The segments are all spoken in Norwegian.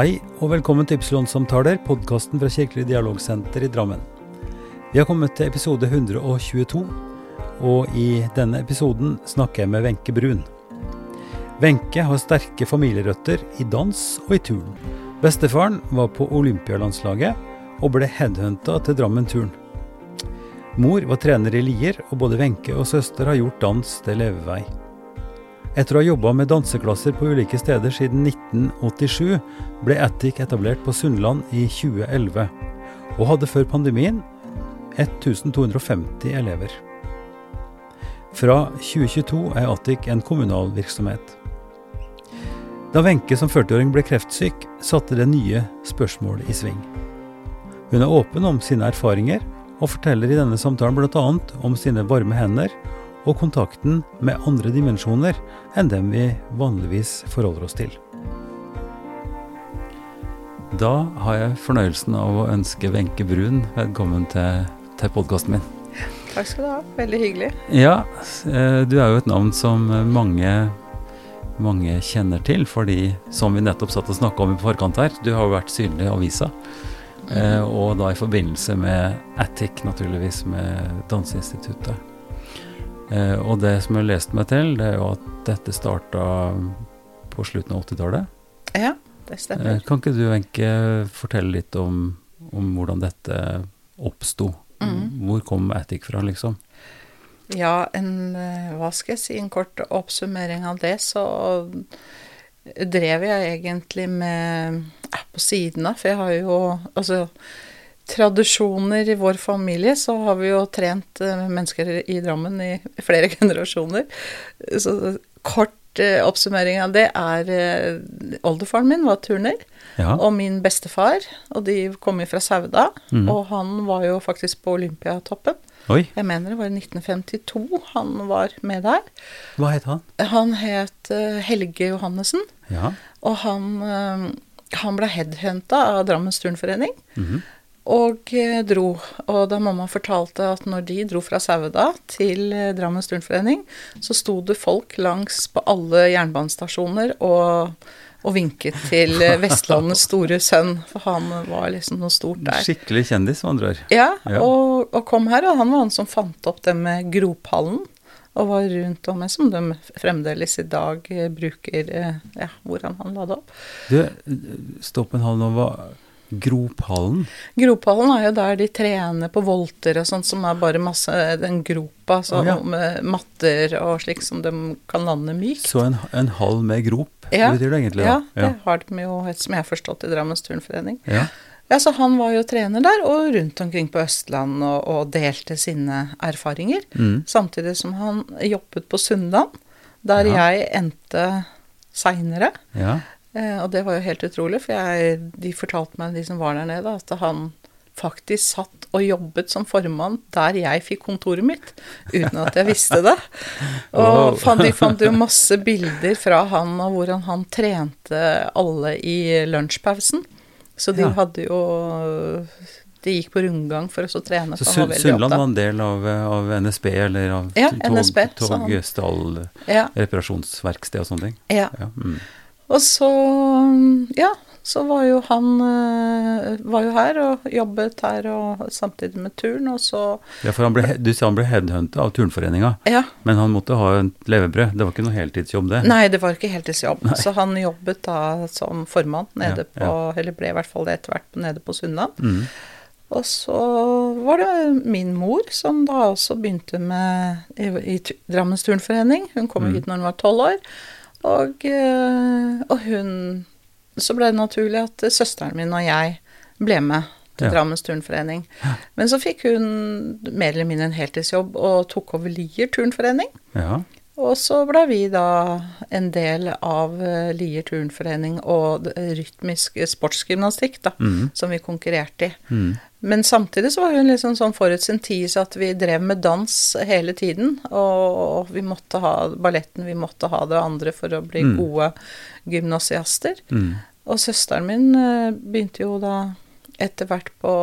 Hei og velkommen til Ypsilon-samtaler, podkasten fra Kirkelig dialogsenter i Drammen. Vi har kommet til episode 122, og i denne episoden snakker jeg med Wenche Brun. Wenche har sterke familierøtter i dans og i turn. Bestefaren var på Olympialandslaget og ble headhunta til Drammen turn. Mor var trener i Lier, og både Wenche og søster har gjort dans til levevei. Etter å ha jobba med danseklasser på ulike steder siden 1987, ble Attic etablert på Sunnland i 2011, og hadde før pandemien 1250 elever. Fra 2022 er Attic en kommunal virksomhet. Da Wenche som 40-åring ble kreftsyk, satte det nye spørsmål i sving. Hun er åpen om sine erfaringer, og forteller i denne samtalen bl.a. om sine varme hender og kontakten med andre dimensjoner enn dem vi vanligvis forholder oss til. Da har jeg fornøyelsen av å ønske Wenche Brun velkommen til, til podkasten min. Takk skal du ha. Veldig hyggelig. Ja, eh, du er jo et navn som mange, mange kjenner til, fordi som vi nettopp satt og snakka om i forkant her, du har jo vært synlig i avisa. Eh, og da i forbindelse med Attic, naturligvis, med Danseinstituttet. Eh, og det som jeg har lest meg til, det er jo at dette starta på slutten av 80-tallet. Ja, det stemmer. Eh, kan ikke du, Wenche, fortelle litt om, om hvordan dette oppsto? Mm. Hvor kom Attic fra, liksom? Ja, en, eh, hva skal jeg si, en kort oppsummering av det, så drev jeg egentlig med på siden av, for jeg har jo altså tradisjoner i vår familie, så har vi jo trent eh, mennesker i Drammen i flere generasjoner. Så kort eh, oppsummering av det er eh, Oldefaren min var turner, Ja. og min bestefar, og de kom jo fra Sauda. mm. Og han var jo faktisk på Olympiatoppen. Oi, Jeg mener det var i 1952 han var med der. hva het han? Han het Helge Johannessen, Ja. og han, han ble headhunta av Drammens turnforening. Mhm. Og eh, dro. Og da mamma fortalte at når de dro fra Sauda til eh, Drammens turnforening, så sto det folk langs på alle jernbanestasjoner og, og vinket til eh, Vestlandets store sønn, for han var liksom noe stort der. Skikkelig kjendis, med andre ord. Ja, Ja. Og, og kom her, og han var han som fant opp det med grophallen. Og var rundt om med, som de fremdeles i dag bruker, ja, hvordan han la det opp. Du, stopp en halv nå. Hva Grophallen? Grophallen er jo der de trener på volter og sånt, som er bare masse den gropa, så Å, ja. med matter og slik som de kan lande mykt. Så en, en hall med grop, Ja. betyr det egentlig? Ja, da? det har de jo, som jeg har forstått, i Drammens turnforening. Ja. Ja, så han var jo trener der, og rundt omkring på Østland og, og delte sine erfaringer. Mm. Samtidig som han jobbet på Sunndal, der Ja. jeg endte seinere. ja. Eh, og det var jo helt utrolig, for jeg, de fortalte meg, de som var der nede, at han faktisk satt og jobbet som formann der jeg fikk kontoret mitt, uten at jeg visste det. Og fant, de fant jo masse bilder fra han og hvordan han trente alle i lunsjpausen. Så de hadde jo De gikk på rundgang for å så trene. Så Sund Sundland var en del av, av NSB, eller av Ja, tog, NSB, tog, togstall, Ja, reparasjonsverksted og sånne ting? ja. Ja. Mm. Og så, ja, så var jo han eh, var jo her og jobbet her og samtidig med turn, og så ja, for han ble, du sa han ble headhunta av Turnforeninga, Ja. men han måtte ha en levebrød. Det var ikke noe heltidsjobb, det? Nei, det var ikke heltidsjobb. Nei. Så han jobbet da som formann nede Ja, på Eller ble i hvert fall det etter hvert nede på Sunnan. Mm. Og så var det min mor som da også begynte med i, i Drammens turnforening. Hun kom Mm. hit når hun var tolv år. Og, eh, og hun Så ble det naturlig at søsteren min og jeg ble med til Ja. Drammens turnforening. Men så fikk hun mer eller mindre en heltidsjobb og tok over Lier turnforening. Ja. Og så ble vi da en del av eh, Lier turnforening og rytmisk sportsgymnastikk, da, Mm. som vi konkurrerte i. Mm. Men samtidig så var hun liksom sånn forut sin tid, så at vi drev med dans hele tiden. Og vi måtte ha balletten, vi måtte ha det andre for å bli Mm. gode gymnasiaster. Mm. Og søsteren min eh, begynte jo da etter hvert på,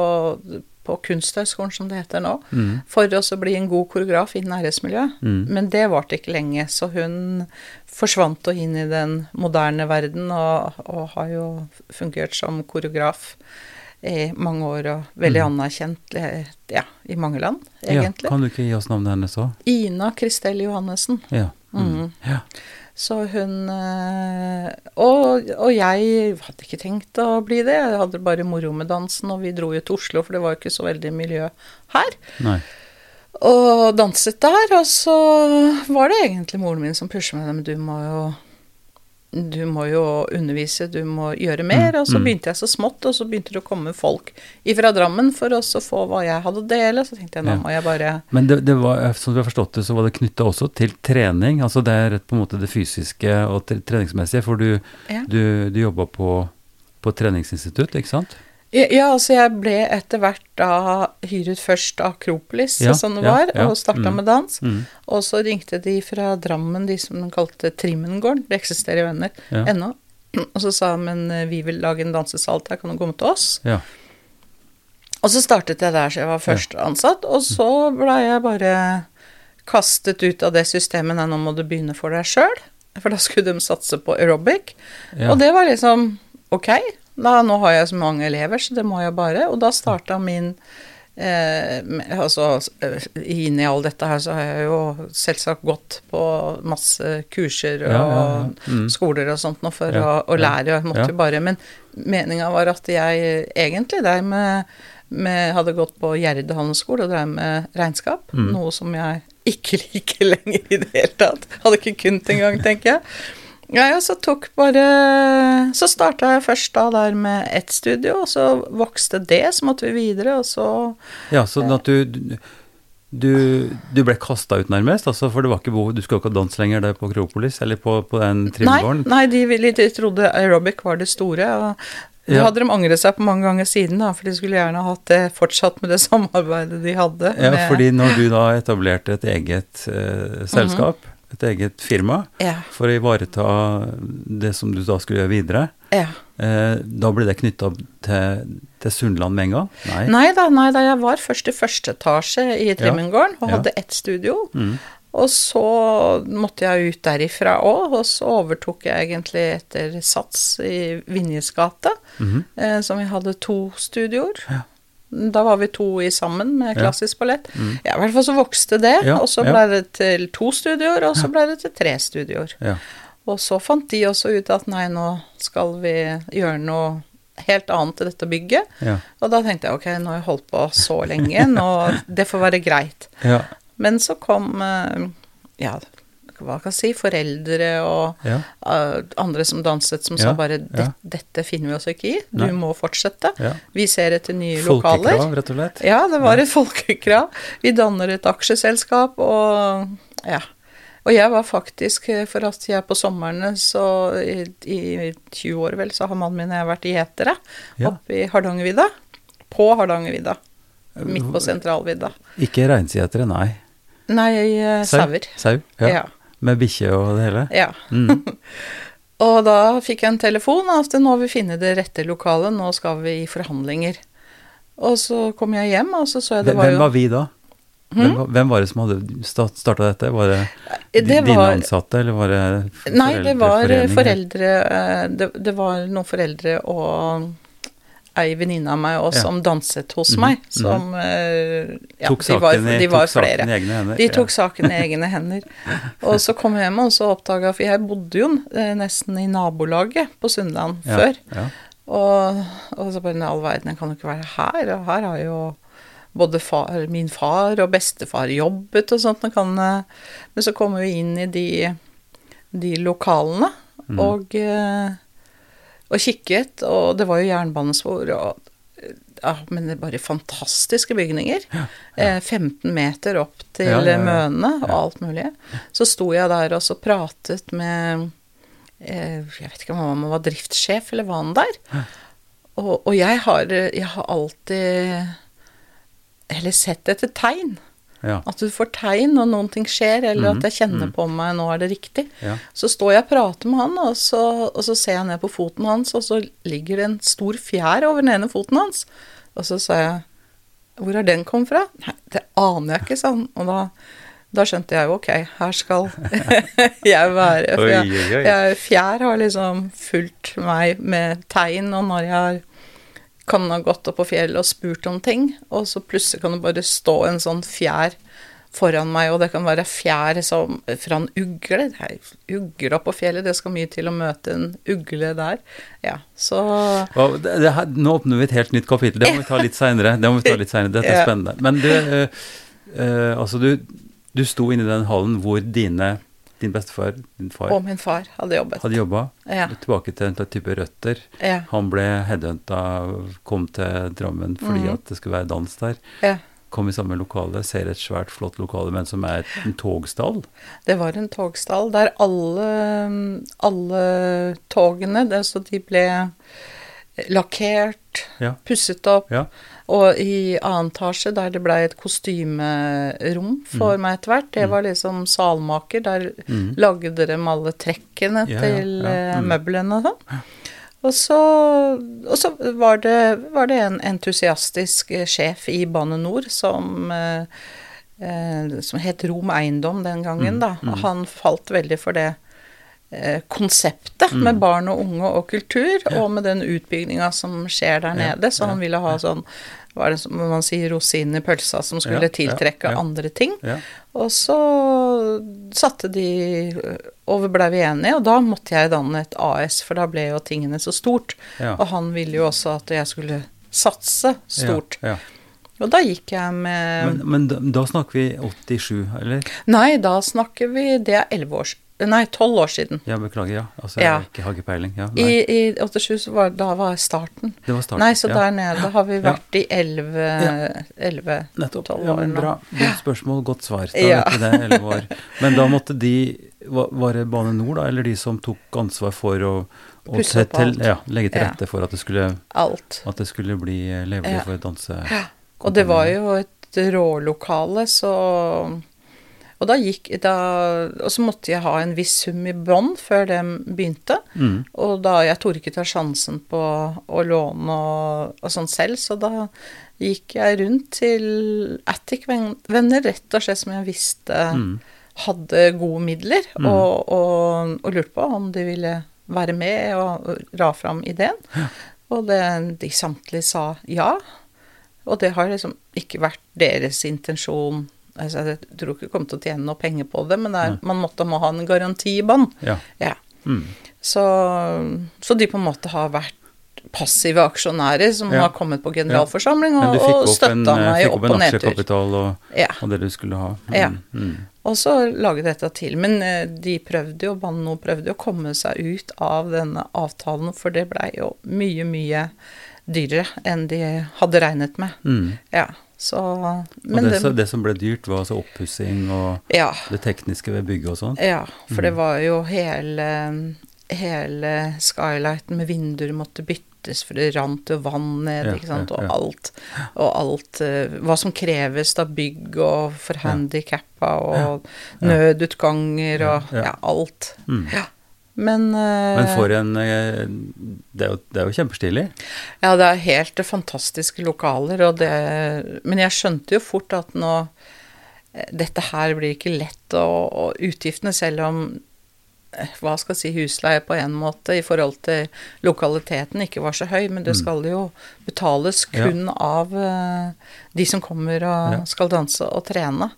på Kunsthøgskolen, som det heter nå, Mm. for å bli en god koreograf innen æresmiljø. Mm. Men det varte ikke lenge, så hun forsvant og inn i den moderne verden, og, og har jo fungert som koreograf i mange år, og veldig anerkjent eh, ja, i mange land, egentlig. Mm. Ja, kan du ikke gi oss navnet hennes òg? Ina Kristel Johannessen. Ja. Mm. Mhm. ja. Så hun eh, og, og jeg hadde ikke tenkt å bli det. Jeg hadde bare moro med dansen, og vi dro jo til Oslo, for det var jo ikke så veldig miljø her. Nei. Og danset der, og så var det egentlig moren min som pushet meg. Men du må jo du må jo undervise, du må gjøre mer. Mm, Og så mm. begynte jeg så smått, og så begynte det å komme folk ifra Drammen for å få hva jeg hadde å dele. Så tenkte jeg nå må jeg bare Men det, det var, som du har forstått det, så var det knytta også til trening. Altså det er på en måte det fysiske og treningsmessige, for du, Ja. du, du jobba på, på treningsinstitutt, ikke sant? Ja, ja, altså jeg ble etter hvert da hyret først av Akropolis, Ja, som det var, ja, og starta mm. med dans. Mm. Og så ringte de fra Drammen, de som de kalte Trimmengården. Det eksisterer jo ennå. Ja. ennå. Og så sa de men eh, vi vil lage en dansesal der, kan du komme til oss? Ja. Og så startet jeg der, så jeg var først ansatt. Og så blei jeg bare kastet ut av det systemet. Nei, nå må du begynne for deg sjøl. For da skulle de satse på aerobic. Ja. Og det var liksom ok. Da, nå har jeg så mange elever, så det må jeg bare. Og da starta min eh, Altså, eh, inn i all dette her, så har jeg jo selvsagt gått på masse kurser og Ja, ja, ja. Mm. skoler og sånt nå for å, å lære. Jeg måtte jo bare Men meninga var at jeg egentlig der med, med hadde gått på Gjerde handelsskole og drev med regnskap, Mm. noe som jeg ikke liker lenger i det hele tatt. Hadde ikke kunnet engang, tenker jeg. Ja, ja, så tok bare Så starta jeg først da der med ett studio, og så vokste det, så måtte vi videre, og så Ja, sånn at du, du, du ble kasta ut nærmest, altså, for det var ikke behov, du skulle ikke dans lenger der på Akropolis, eller på, på den trimgården? nei de, ville- de trodde aerobic var det store. og det Ja. hadde de angret seg på mange ganger siden, da, for de skulle gjerne hatt det fortsatt med det samarbeidet de hadde. Ja, med, fordi når du da etablerte et eget eh, selskap, et eget firma, ja, for å ivareta det som du da skulle gjøre videre, ja. eh, da ble det knytta til, til Sundland med en gang? Nei? Nei da, nei da, jeg var først i første etasje i Trimmengården og hadde ett studio. Mm. Og så måtte jeg ut derifra òg, og så overtok jeg egentlig etter Sats i Vinjes gate, Mhm. eh, som vi hadde to studioer. Ja. Da var vi to i sammen med Ja. klassisk ballett. Mm. Ja, i hvert fall så vokste det, Ja, og så ja. ble det til to studioer, og så ble det til tre studioer. Ja. Og så fant de også ut at nei, nå skal vi gjøre noe helt annet i dette bygget. Ja. Og da tenkte jeg ok, nå har jeg holdt på så lenge, nå, det får være greit. Ja. Men så kom eh, ja, hva kan jeg si, foreldre og Ja. uh, andre som danset, som Ja, sa bare. "Det- 'Dette finner vi oss ikke i, du Nei. må fortsette'. ja. Vi ser etter nye lokaler. Folkekrav, rett og slett? Ja, det var et folkekrav. Vi danner et aksjeselskap, og ja. Og jeg var faktisk, eh, for at jeg på somrene, så i, i 20 år vel, så har mannen min og jeg vært i Hetere, Ja. oppe i Hardangervidda. På Hardangervidda. Midt på sentralvidda. Ikke reinsgjetere, nei. Nei, eh, sauer. Sau, ja. Ja. Med bikkje og det hele? ja. Mm. Og da fikk jeg en telefon at nå har vi funnet det rette lokalet, nå skal vi i forhandlinger. Og så kom jeg hjem, og så så jeg det var jo Hvem var vi da? Hvem, var- hvem var det som hadde starta dette? Var det, Det di- dine var- ansatte, eller var det Nei, det var eh, foreldre eh, det, det var noen foreldre og ei venninne av meg også Ja. som danset hos Mhm, meg, mhm. som eh, ja, tok de var, de var tok saken i egne hender? De tok saken i egne hender. Og så kom jeg hjem og så oppdaga For jeg bodde jo eh, nesten i nabolaget på Sundland ja. før. Ja. Og, og så bare all verden, jeg kan jo ikke være her. Og her har jo både far, min far og bestefar jobbet og sånt. Kan, eh, men så kommer vi inn i de, de lokalene Mm. og, og kikket, og det var jo jernbanespor og ja, men det er bare fantastiske bygninger. Eh, 15 meter opp til Ja, ja, ja. Mønene og alt mulig. Så sto jeg der og så pratet med eh, Jeg vet ikke om han var driftssjef, eller var han der? Og, og jeg, har, jeg har alltid Eller sett etter tegn. Ja. At du får tegn når noen ting skjer, eller Mhm, at jeg kjenner mm. på meg nå er det riktig. Ja. Så står jeg og prater med han, og så, og så ser jeg ned på foten hans, og så ligger det en stor fjær over den ene foten hans. Og så sa jeg hvor har den kommet fra? Nei, det aner jeg ikke, sa han. Og da, da skjønte jeg jo ok, her skal jeg være. For jeg, jeg, fjær har liksom fulgt meg med tegn, og når jeg har kan ha gått opp på fjellet og spurt om ting, og så plutselig kan det bare stå en sånn fjær foran meg, og det kan være fjær som fra en ugle. Det er ugler opp på fjellet, det skal mye til å møte en ugle der. Ja, så wow, det, det her, nå åpner vi et helt nytt kapittel. Det må vi ta litt seinere. Det må vi ta litt senere. Dette er spennende. Men du, eh, eh, altså du, du sto inne i den hallen hvor dine, din bestefar, din far, Og min far hadde jobbet. hadde jobba. Ja. Tilbake til en type røtter. Ja. Han ble headhunta, kom til Drammen fordi mm. at det skulle være dans der. ja. Kom i samme lokale, ser et svært flott lokale, men som er en togstall. Det var en togstall der alle, alle togene, det, så de ble lakkert, Ja. pusset opp. Ja. Og i annen etasje, der det blei et kostymerom for meg etter hvert, det var liksom salmaker. Der mm. lagde de alle trekkene Ja, til eh, Mm. møblene og sånn. Og så, og så var, det, var det en entusiastisk eh, sjef i Bane Nor som eh, eh, som het Rom Eiendom den gangen, Mm, da. mm. Han falt veldig for det konseptet Mm. med barn og unge og kultur, Ja. og med den utbygginga som skjer der Ja, nede. Så han ville ha sånn hva er det som man sier, rosinen i pølsa, som skulle tiltrekke andre ting. Og så satte de Og ble vi enige, og da måtte jeg danne et AS, for da ble jo tingene så stort. Og han ville jo også at jeg skulle satse stort. Ja, ja. Og da gikk jeg med Men, men da, da snakker vi 87, eller? Nei, da snakker vi Det er 11 år s- Nei, 12 år siden. Ja, beklager, ja. Altså, Ja. jeg har ikke peiling. Ja, I, i 87 så var da var starten. Det var starten. Nei, så ja. der nede har vi Ja. vært i 11 11 Nettopp. 12 Ja, år men nå. bra. Godt spørsmål, godt svar. Da Ja. vet vi det, 11 år. Men da måtte de Var det Bane Nor, da, eller de som tok ansvar for å, å Pusse opp alt. ja, legge til Ja. rette for at det skulle, Alt. at det skulle bli levelig Ja. for danse... Og det var jo et rålokale, så Og da gikk da Og så måtte jeg ha en viss sum i bånd før de begynte. Mm. Og da Jeg torde ikke ta sjansen på å låne og, og sånn selv, så da gikk jeg rundt til Attic-venner, rett og slett som jeg visste Mm. hadde gode midler, Mm. og, og, og lurte på om de ville være med og ra fram ideen. Og det, de samtlige sa ja. Og det har liksom ikke vært deres intensjon. Altså, jeg tror ikke de kommer til å tjene noe penger på det, men det er, man måtte må ha en garanti i bånn. Ja. Ja. Mm. Så, så de på en måte har vært passive aksjonærer som Ja. har kommet på generalforsamling Men og, støtta meg opp, opp og nedtur. Men du fikk opp en og aksjekapital og, Ja. og det du skulle ha. Mm. Ja. Mm. Og så lage dette til. Men eh, de prøvde jo, Bane prøvde jo å komme seg ut av denne avtalen, for det blei jo mye, mye dyrere enn de hadde regnet med. Mm. Ja, så Og Men det, det, så, det som ble dyrt, var altså oppussing og Ja. det tekniske ved bygget og sånn? Ja, for det var jo hele Hele skylighten med vinduer måtte byttes, for det rant jo vann ned, Ja, ikke sant, ja, og alt. Og alt eh, Hva som kreves av bygg og for handikappa og Ja. nødutganger og ja, alt. Mm. Ja. Men, uh, Men for en eh, Det er jo, det er jo kjempestilig. Ja, det er helt fantastiske lokaler, det Men jeg skjønte jo fort at nå eh, Dette her blir ikke lett, og, og utgiftene, selv om hva skal jeg si, husleie på en måte i forhold til lokaliteten ikke var så høy, men det Mm. skal jo betales kun av eh, de som kommer og Ja. skal danse og trene,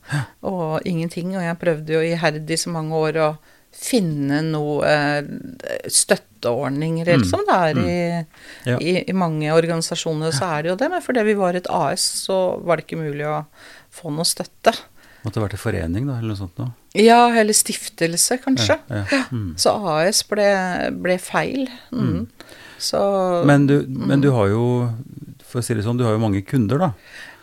og ingenting. Og jeg prøvde jo iherdig så mange år å finne noe eh, støtteordninger, eller Mm. som det er i, Ja. i, i mange organisasjoner, så er det jo det. Men fordi vi var et AS, så var det ikke mulig å få noe støtte. Måtte vært en forening, da, eller noe sånt noe. Ja, eller stiftelse, kanskje. Ja, ja. Mm. Så AS ble, ble feil. Mm. Så Men, du, men du har jo, for å si det sånn, du har jo mange kunder, da.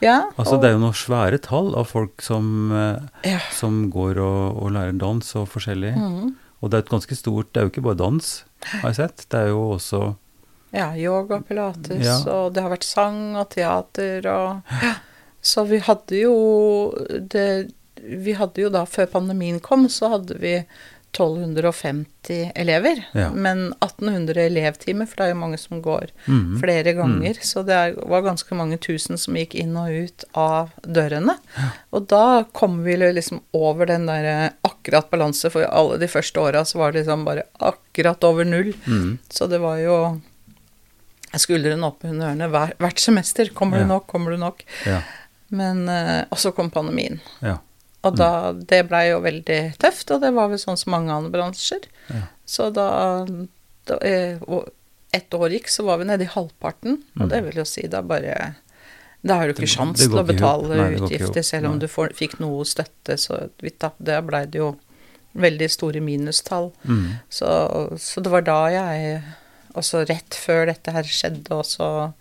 Ja. Altså og- Det er jo noen svære tall av folk som, eh, ja. som går og, og lærer dans og forskjellig. Mm. Og det er et ganske stort Det er jo ikke bare dans, har jeg sett. Det er jo også ja, yoga, pilates, Ja. og det har vært sang og teater og. Så vi hadde jo det Vi hadde jo da, før pandemien kom, så hadde vi 1250 elever. Ja. Men 1800 elevtimer, for det er jo mange som går mm. flere ganger. Så det var ganske mange tusen som gikk inn og ut av dørene. Og da kom vi liksom over den der akkurat balanse, for alle de første åra så var det liksom bare akkurat over null. Mm. Så det var jo skuldrene opp under ørene hver, hvert semester. Kommer Ja. du nok, kommer du nok? Ja. Men eh, Og så kom pandemien. Ja. Og da, det blei jo veldig tøft, og det var vel sånn som mange andre bransjer. Ja. Så da, da eh, ett år gikk, så var vi nede i halvparten, og det vil jo si da bare Da har du ikke Mm. Sjans til å betale Nei, utgifter, selv om Nei. du får, fikk noe støtte, så tapp, det blei det jo veldig store minustall. Mm. Så, så det var da jeg også rett før dette her skjedde, også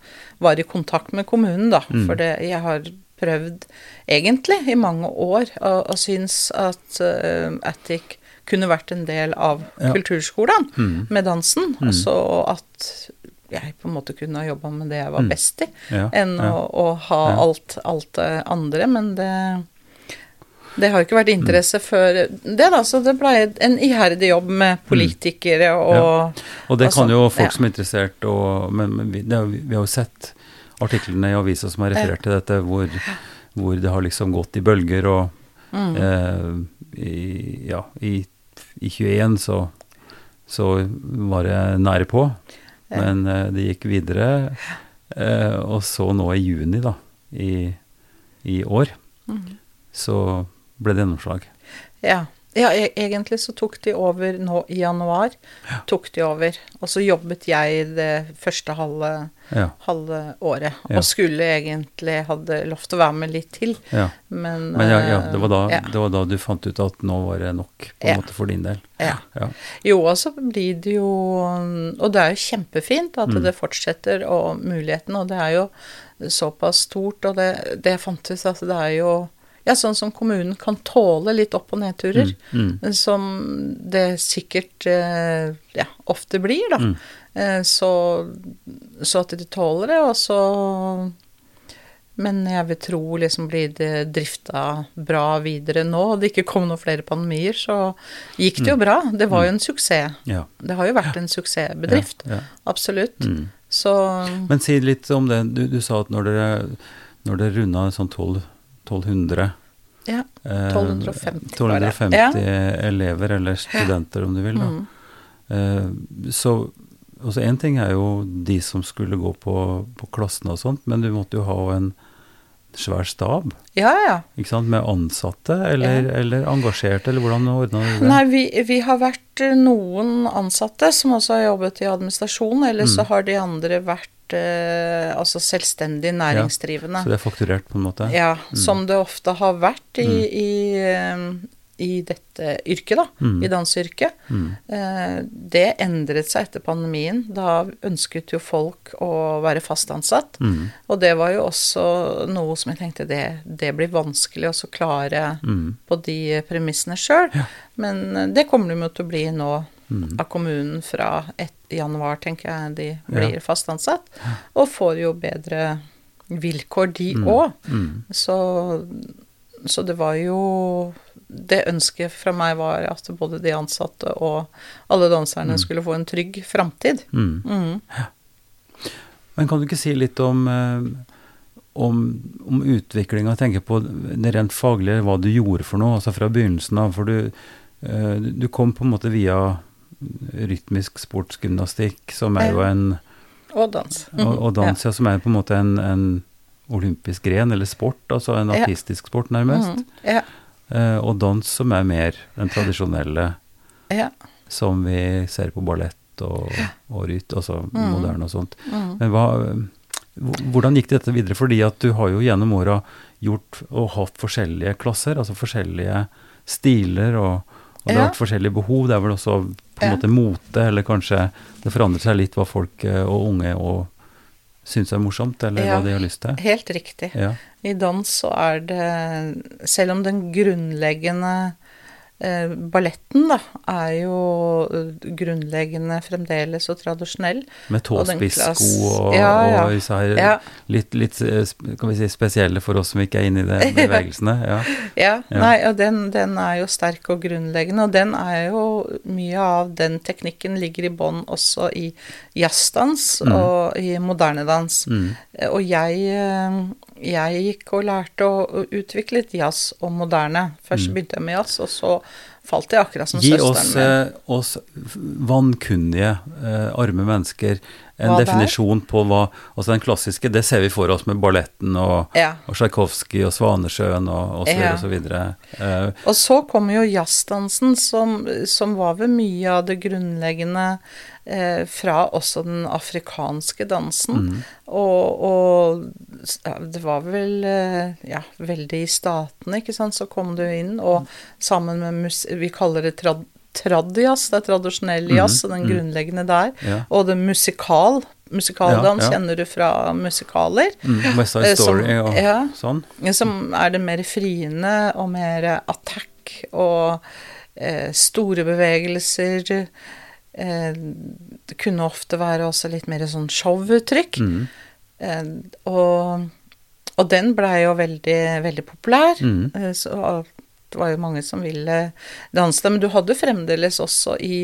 var i kontakt med kommunen, da. Mm. For det, jeg har prøvd egentlig i mange år og, og syns at uh, Attic kunne vært en del av Ja. kulturskolen mm. med dansen. Mm. Så at jeg på en måte kunne ha jobba med det jeg var Mm. best i, Ja. enn ja. å, å ha alt, alt det andre. Men det det har ikke vært Mm. interesse før det, da. Så det ble en iherdig jobb med politikere og Og det og kan jo folk som er interessert, og, men, men vi, det, vi har jo sett artiklene i avisa som har referert til dette, hvor, hvor det har liksom gått i bølger, og mm. eh, i, ja, i, i 21 så, så var det nære på, men eh, det gikk videre, eh, og så nå i juni da, i, i år, mm. så ble det gjennomslag. Ja. Ja, e- egentlig så tok de over nå i januar. Tok de over. Og så jobbet jeg det første halve, Ja, halve året. Ja. Og skulle egentlig hadde lovt å være med litt til, ja. men Men ja, ja, det, var da, ja. det var da du fant ut at nå var det nok, på en Ja. måte, for din del. Ja. Ja. Jo, og så blir det jo Og det er jo kjempefint at Mm. det fortsetter, og muligheten, og det er jo såpass stort, og det, det jeg fant ut at det er jo ja, sånn som kommunen kan tåle litt opp- og nedturer, Mm, mm, som det sikkert eh, ja, ofte blir, da. Mm. Eh, Så, så at de tåler det, og så Men jeg vil tro liksom blir det drifta bra videre nå, og det ikke kom noen flere pandemier, så gikk det jo bra. Det var jo en suksess. ja. Det har jo vært en suksessbedrift. Ja, ja. Absolutt. Mm. Så Men si litt om det. Du, du sa at når dere, når dere runda sånn 12, 1200 ja. eh, 1250 var det. 1250 Ja. elever, eller studenter om du vil, da. Mm. Eh, så altså Én ting er jo de som skulle gå på, på klassene og sånt, men du måtte jo ha en svær stab Ja, ja. ikke sant, med ansatte, eller, eller engasjerte, eller hvordan ordna du det? Nei, vi, vi har vært eh, noen ansatte som også har jobbet i administrasjon, eller så Mm. har de andre vært altså selvstendig næringsdrivende. Så det er fakturert, på en måte? Ja, Mm. som det ofte har vært i, Mm. i, eh, i dette yrket, da. Mm. I danseyrket. Mm. Eh, Det endret seg etter pandemien. Da ønsket jo folk å være fast ansatt. Mm. Og det var jo også noe som jeg tenkte det, det blir vanskelig å klare Mm. på de premissene sjøl. Ja. Men eh, det kommer de jo til å bli nå Mm. av kommunen fra et, januar, tenker jeg de Ja. blir fast ansatt. Og får jo bedre vilkår, de Mm. òg. Mm. Så, så det var jo Det ønsket fra meg var at både de ansatte og alle danserne Mm. skulle få en trygg framtid. Mm. Mm. Men kan du ikke si litt om, eh, om, om utviklinga? Tenke på det rent faglige, hva du gjorde for noe, altså fra begynnelsen av. For du, eh, du kom på en måte via rytmisk sportsgymnastikk, som er jo en Og dans. Og, og dans, ja, som er på en måte en, en olympisk gren, eller sport, altså en Ja. artistisk sport, nærmest. Mm. Ja. Eh, og dans som er mer den tradisjonelle ja. som vi ser på ballett og, og ryt, altså Mm. moderne og sånt. Mm. Men hva, hvordan gikk dette videre? Fordi at du har jo gjennom åra gjort og hatt forskjellige klasser, altså forskjellige stiler, og, og det har vært forskjellige behov. Det er vel også på en måte mote, eller kanskje det forandrer seg litt hva folk eh, og unge og syns er morsomt, eller hva de har lyst til. Helt riktig. I dans så er det Selv om den grunnleggende balletten, da, er jo eh, grunnleggende fremdeles og tradisjonell. Med tåspissko og, Ja, ja. og disse her Ja. litt, litt eh, kan vi si, spesielle for oss som ikke er inne i de bevegelsene. Ja. Nei, og den, den er jo sterk og grunnleggende, og den er jo Mye av den teknikken ligger i bånn også i jazzdans og i moderne dans. Mm. Eh, Og jeg, eh, jeg gikk og lærte å utvikle litt jazz og moderne. Først begynte jeg med jazz, og så falt jeg akkurat som Mm. Gi søsteren oss, min. Gi oss vankunnige, eh, arme mennesker en Hva definisjon på hva Altså den klassiske, det ser vi for oss med balletten og, Ja. og Tsjajkovskij og Svanesjøen og, og så videre Ja. og så videre. Eh, Og så kommer jo jazzdansen, som, som var vel mye av det grunnleggende eh, fra også den afrikanske dansen. Og, og det var vel eh, ja, veldig i statene, ikke sant, så kom du inn, og sammen med mus Vi kaller det trad tradjazz, det er tradisjonell jazz, og den grunnleggende der. Ja. Og det musikal. Musikaldans Ja, ja. kjenner du fra musikaler. mm, West Side Story som- og ja. sånn. Som er det mer friende og mer attack og eh, store bevegelser. Eh, det kunne ofte være også litt mer sånn showuttrykk. Mm. Eh, og, og den blei jo veldig, veldig populær. Mm. Eh, så det var jo mange som ville danse det. Men du hadde fremdeles også i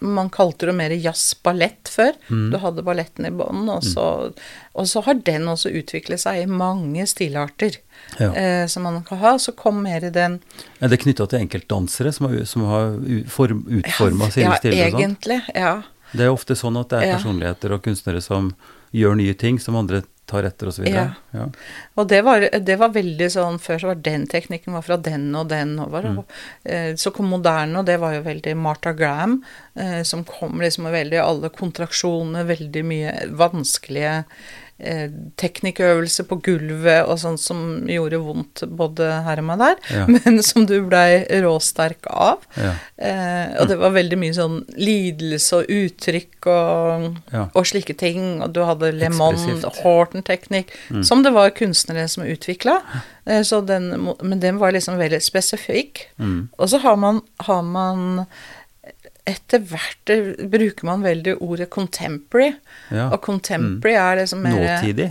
man kalte det mer jazz-ballett før. Mm. Du hadde balletten i bånn, og, så- og så har den også utviklet seg i mange stilarter Ja. eh, som man kan ha. Så kom mer i den Er det knytta til enkeltdansere som har, som har utforma sine ja, stiler og sånn? egentlig. Ja. Det er ofte sånn at det er Ja. personligheter og kunstnere som gjør nye ting som andre tar etter osv. Ja. Ja. Og det var, det var veldig sånn Før så var den teknikken var fra den og den. Og var, Mm. eh, så kom moderne, og det var jo veldig Martha Graham, eh, som kom liksom veldig alle kontraksjonene, veldig mye vanskelige eh, teknikkøvelser på gulvet og sånt som gjorde vondt både her og meg der, Ja. men som du blei råsterk av. Ja. Eh, og det var veldig mye sånn lidelse og uttrykk og, Ja. og slike ting. Og du hadde Le. Horton-teknikk, som det var kunstnere som utvikla. Eh, så den, må- men den var liksom veldig spesifikk. Mm. Og så har man, har man etter hvert eh, bruker man veldig ordet contemporary. Ja. Og contemporary er liksom mer Nåtidig,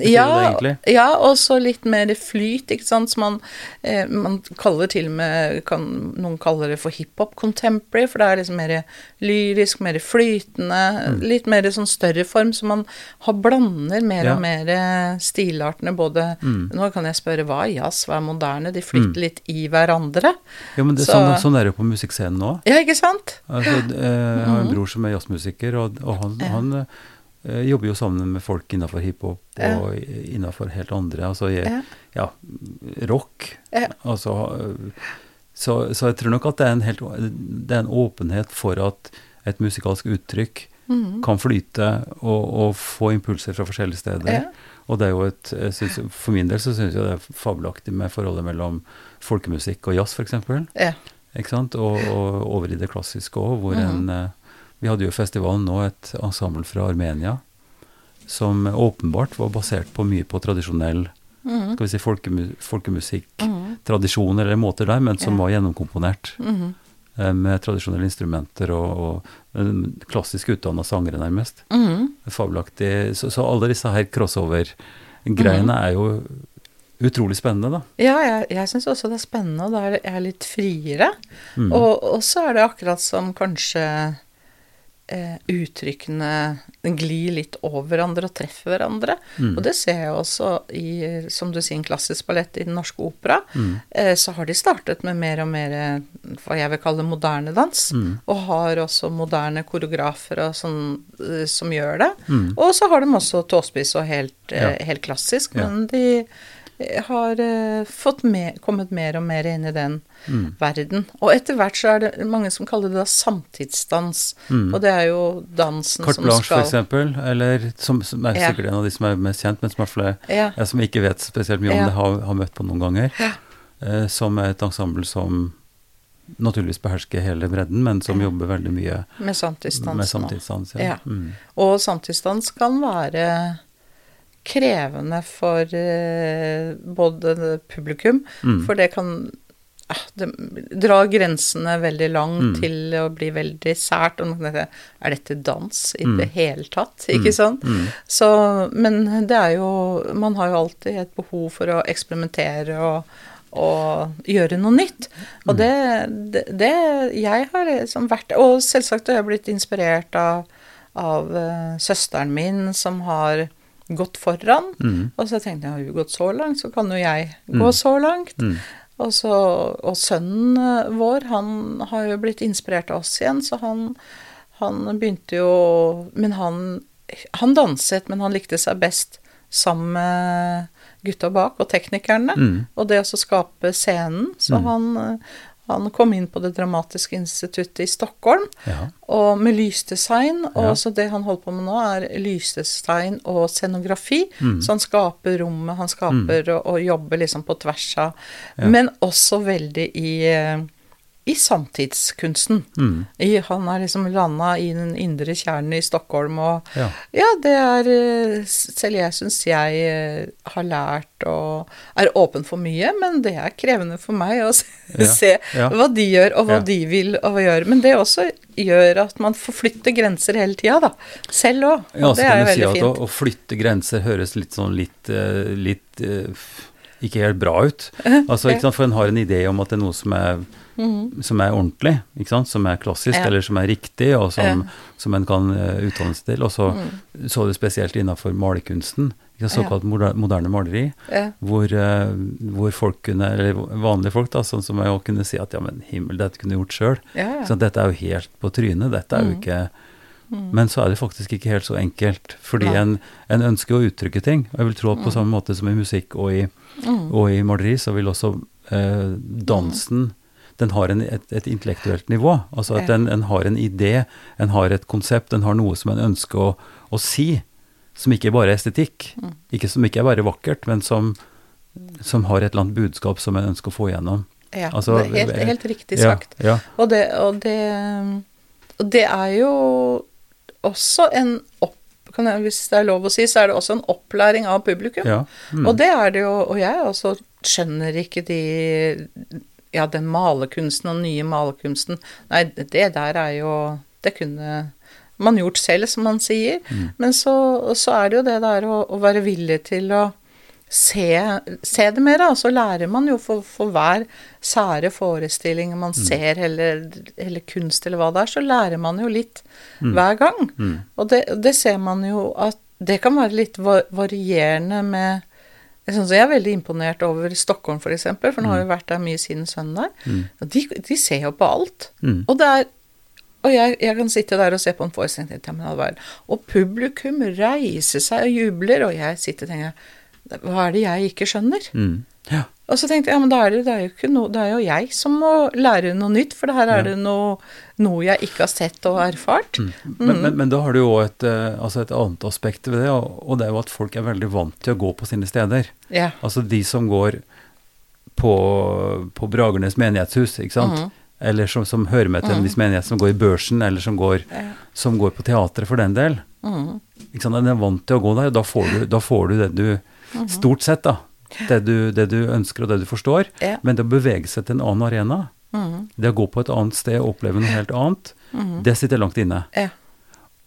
ja, det ja, og så litt mer flyt, ikke sant. som man, eh, man kaller til og med kan, Noen kaller det for hiphop contemporary, for det er liksom mer lyrisk, mer flytende. Mm. Litt mer sånn større form, så man har blander mer Ja. og mer eh, stilartene. Både Mm. Nå kan jeg spørre hva er jazz, hva er moderne? De flytter litt i hverandre. Ja, men det, Så- sånn, sånn er det jo på musikkscenen nå. Ja, ikke sant? Altså, eh, jeg har en bror som er jazzmusiker, og, og han, Mhm. Ja. han eh, jobber jo sammen med folk innafor hiphop Ja. og innafor helt andre, altså jeg, Ja. ja, rock. Ja. Altså, eh, så, så jeg tror nok at det er, en helt, det er en åpenhet for at et musikalsk uttrykk mm. kan flyte og, og få impulser fra forskjellige steder. Og det er jo et, jeg synes, For min del så syns jeg det er fabelaktig med forholdet mellom folkemusikk og jazz, f.eks. Ja. Ikke sant? Og, og over i det klassiske òg, hvor mm. en eh, Vi hadde jo i festivalen nå et ensemble fra Armenia som åpenbart var basert på mye på tradisjonell mm. skal vi si folkemu folkemusikk, mm. tradisjoner eller måter der, men som Ja. var gjennomkomponert Mhm. eh, med tradisjonelle instrumenter og, og klassisk utdanna sangere, nærmest. Mhm. Fabelaktig. Så, så alle disse her crossover-greiene Mhm. er jo utrolig spennende, da. Ja, jeg, jeg syns også det er spennende, og da er jeg litt friere. Mm. Og, og så er det akkurat som kanskje eh, uttrykkene glir litt over hverandre og treffer hverandre. Mm. Og det ser jeg også i, som du sier, en klassisk ballett i Den norske opera. Mm. Eh, så har de startet med mer og mer hva jeg vil kalle moderne dans. Mm. Og har også moderne koreografer og sånn, eh, som gjør det. Mm. Og så har de også tåspiss og helt, eh, helt klassisk, Ja. men de har eh, fått med, kommet mer og mer inn i den Mm. verden. Og etter hvert så er det mange som kaller det da samtidsdans. Mm. Og det er jo dansen Carte som Blanche, skal for eksempel, eller som, som er Ja. sikkert en av de som er mest kjent, men som, er flere, Ja. jeg som ikke vet spesielt mye om Ja. det, har, har møtt på noen ganger. Ja. Eh, som er et ensemble som naturligvis behersker hele bredden, men som Ja. jobber veldig mye med samtidsdans. med samtidsdans. Ja. Mm. Og samtidsdans kan være krevende for eh, både publikum, Mm. for det kan ah, det drar grensene veldig langt Mm. til å bli veldig sært. Og er dette dans i Mm. det hele tatt? Ikke sant? Mm. Så, men det er jo Man har jo alltid et behov for å eksperimentere og, og gjøre noe nytt. Og det, det, det Jeg har liksom vært Og selvsagt har jeg blitt inspirert av, av eh, søsteren min, som har gått foran. Mm. Og så tenkte jeg, har hun gått så langt, så kan jo jeg Mm. gå så langt. Mm. Og, så, og sønnen eh, vår, han har jo blitt inspirert av oss igjen, så han, han begynte jo Men han, han danset, men han likte seg best sammen med gutta bak og teknikerne. Mm. Og det å skape scenen. Så Mm. han, han kom inn på Det Dramatiske Instituttet i Stockholm, Ja. og med lysdesign. Og Ja. så det han holder på med nå, er lysdesign og scenografi. Mm. Så han skaper rommet, han skaper og, og jobber liksom på tvers av Ja. Men også veldig i, eh, i samtidskunsten. Mm. I, han er liksom landa i den indre kjernen i Stockholm, og Ja. ja, det er eh, Selv jeg syns jeg eh, har lært og er åpen for mye, men det er krevende for meg å se, Ja, se ja. hva de gjør, og hva de vil og hva gjør. Men det også gjør at man forflytter grenser hele tida, da. Selv òg. Ja, Og det er jo si veldig at å, fint. å flytte grenser høres litt sånn litt, eh, litt ikke helt bra ut. Altså, ikke sant, For en har en idé om at det er noe som er, som er ordentlig, som er klassisk, Mhm. Ja. eller som er riktig, og som, Ja. som en kan uh, utdanne seg til. Og så så du spesielt innenfor malerkunsten, såkalt ja. moderne maleri, hvor, eh, hvor folk kunne, eller vanlige folk, da, sånn som jeg også kunne si at ja, men himmel, dette kunne jeg gjort sjøl. Så dette er jo helt på trynet. Dette er jo Mm. ikke Men så er det faktisk ikke helt så enkelt. Fordi en, en ønsker å uttrykke ting. Og jeg vil tro at på Mm. samme måte som i musikk og i, Mm. og i maleri, så vil også eh, dansen Den har en, et, et intellektuelt nivå. Altså at den en, en har en idé, en har et konsept, en har noe som en ønsker å, å si. Som ikke bare er estetikk. Mm. Ikke, som ikke er bare vakkert, men som, som har et eller annet budskap som en ønsker å få igjennom. Ja, Altså, det er helt, eh, helt riktig sagt. ja. Og det, og det, og det er jo også en opp... Kan jeg, hvis det er lov å si, så er det også en opplæring av publikum. ja. Mm. Og det er det jo, og jeg også skjønner ikke de Ja, den malerkunsten og den nye malerkunsten Nei, det der er jo Det kunne man gjort selv, som man sier. Mm. Men så, så er det jo det der å, å være villig til å se, se det mer, da. Så lærer man jo for, for hver sære forestilling man Mm. ser, eller, eller kunst, eller hva det er, så lærer man jo litt hver gang. Mm. Og det, det ser man jo at det kan være litt varierende med jeg, synes jeg er veldig imponert over Stockholm, f.eks., for, eksempel, for nå har vi vært der mye siden søndag. Mm. Og de, de ser jo på alt. Mm. Og er og jeg, jeg kan sitte der og se på en forestilling, og publikum reiser seg og jubler, og jeg sitter og tenker Hva er det jeg ikke skjønner? Mm. Ja. Og så tenkte jeg ja, men da er det, det, er jo ikke noe, det er jo jeg som må lære noe nytt, for her er det noe, noe jeg ikke har sett og erfart. Mm. Men, men, men da har du jo et, eh, altså et annet aspekt ved det, og, det er jo at folk er veldig vant til å gå på sine steder. Ja. Altså de som går på, på Bragernes menighetshus, ikke sant? Mhm. Eller som, som hører med til en viss menighet, som går i børsen, eller som går, Ja. som går på teatret for den del. Mhm. Ikke sant? Den er vant til å gå der, og da får du, da får du det du Stort sett, da. Det du, det du ønsker, og det du forstår. Ja. Men det å bevege seg til en annen arena, mm. det å gå på et annet sted og oppleve noe helt annet, det sitter langt inne. Ja.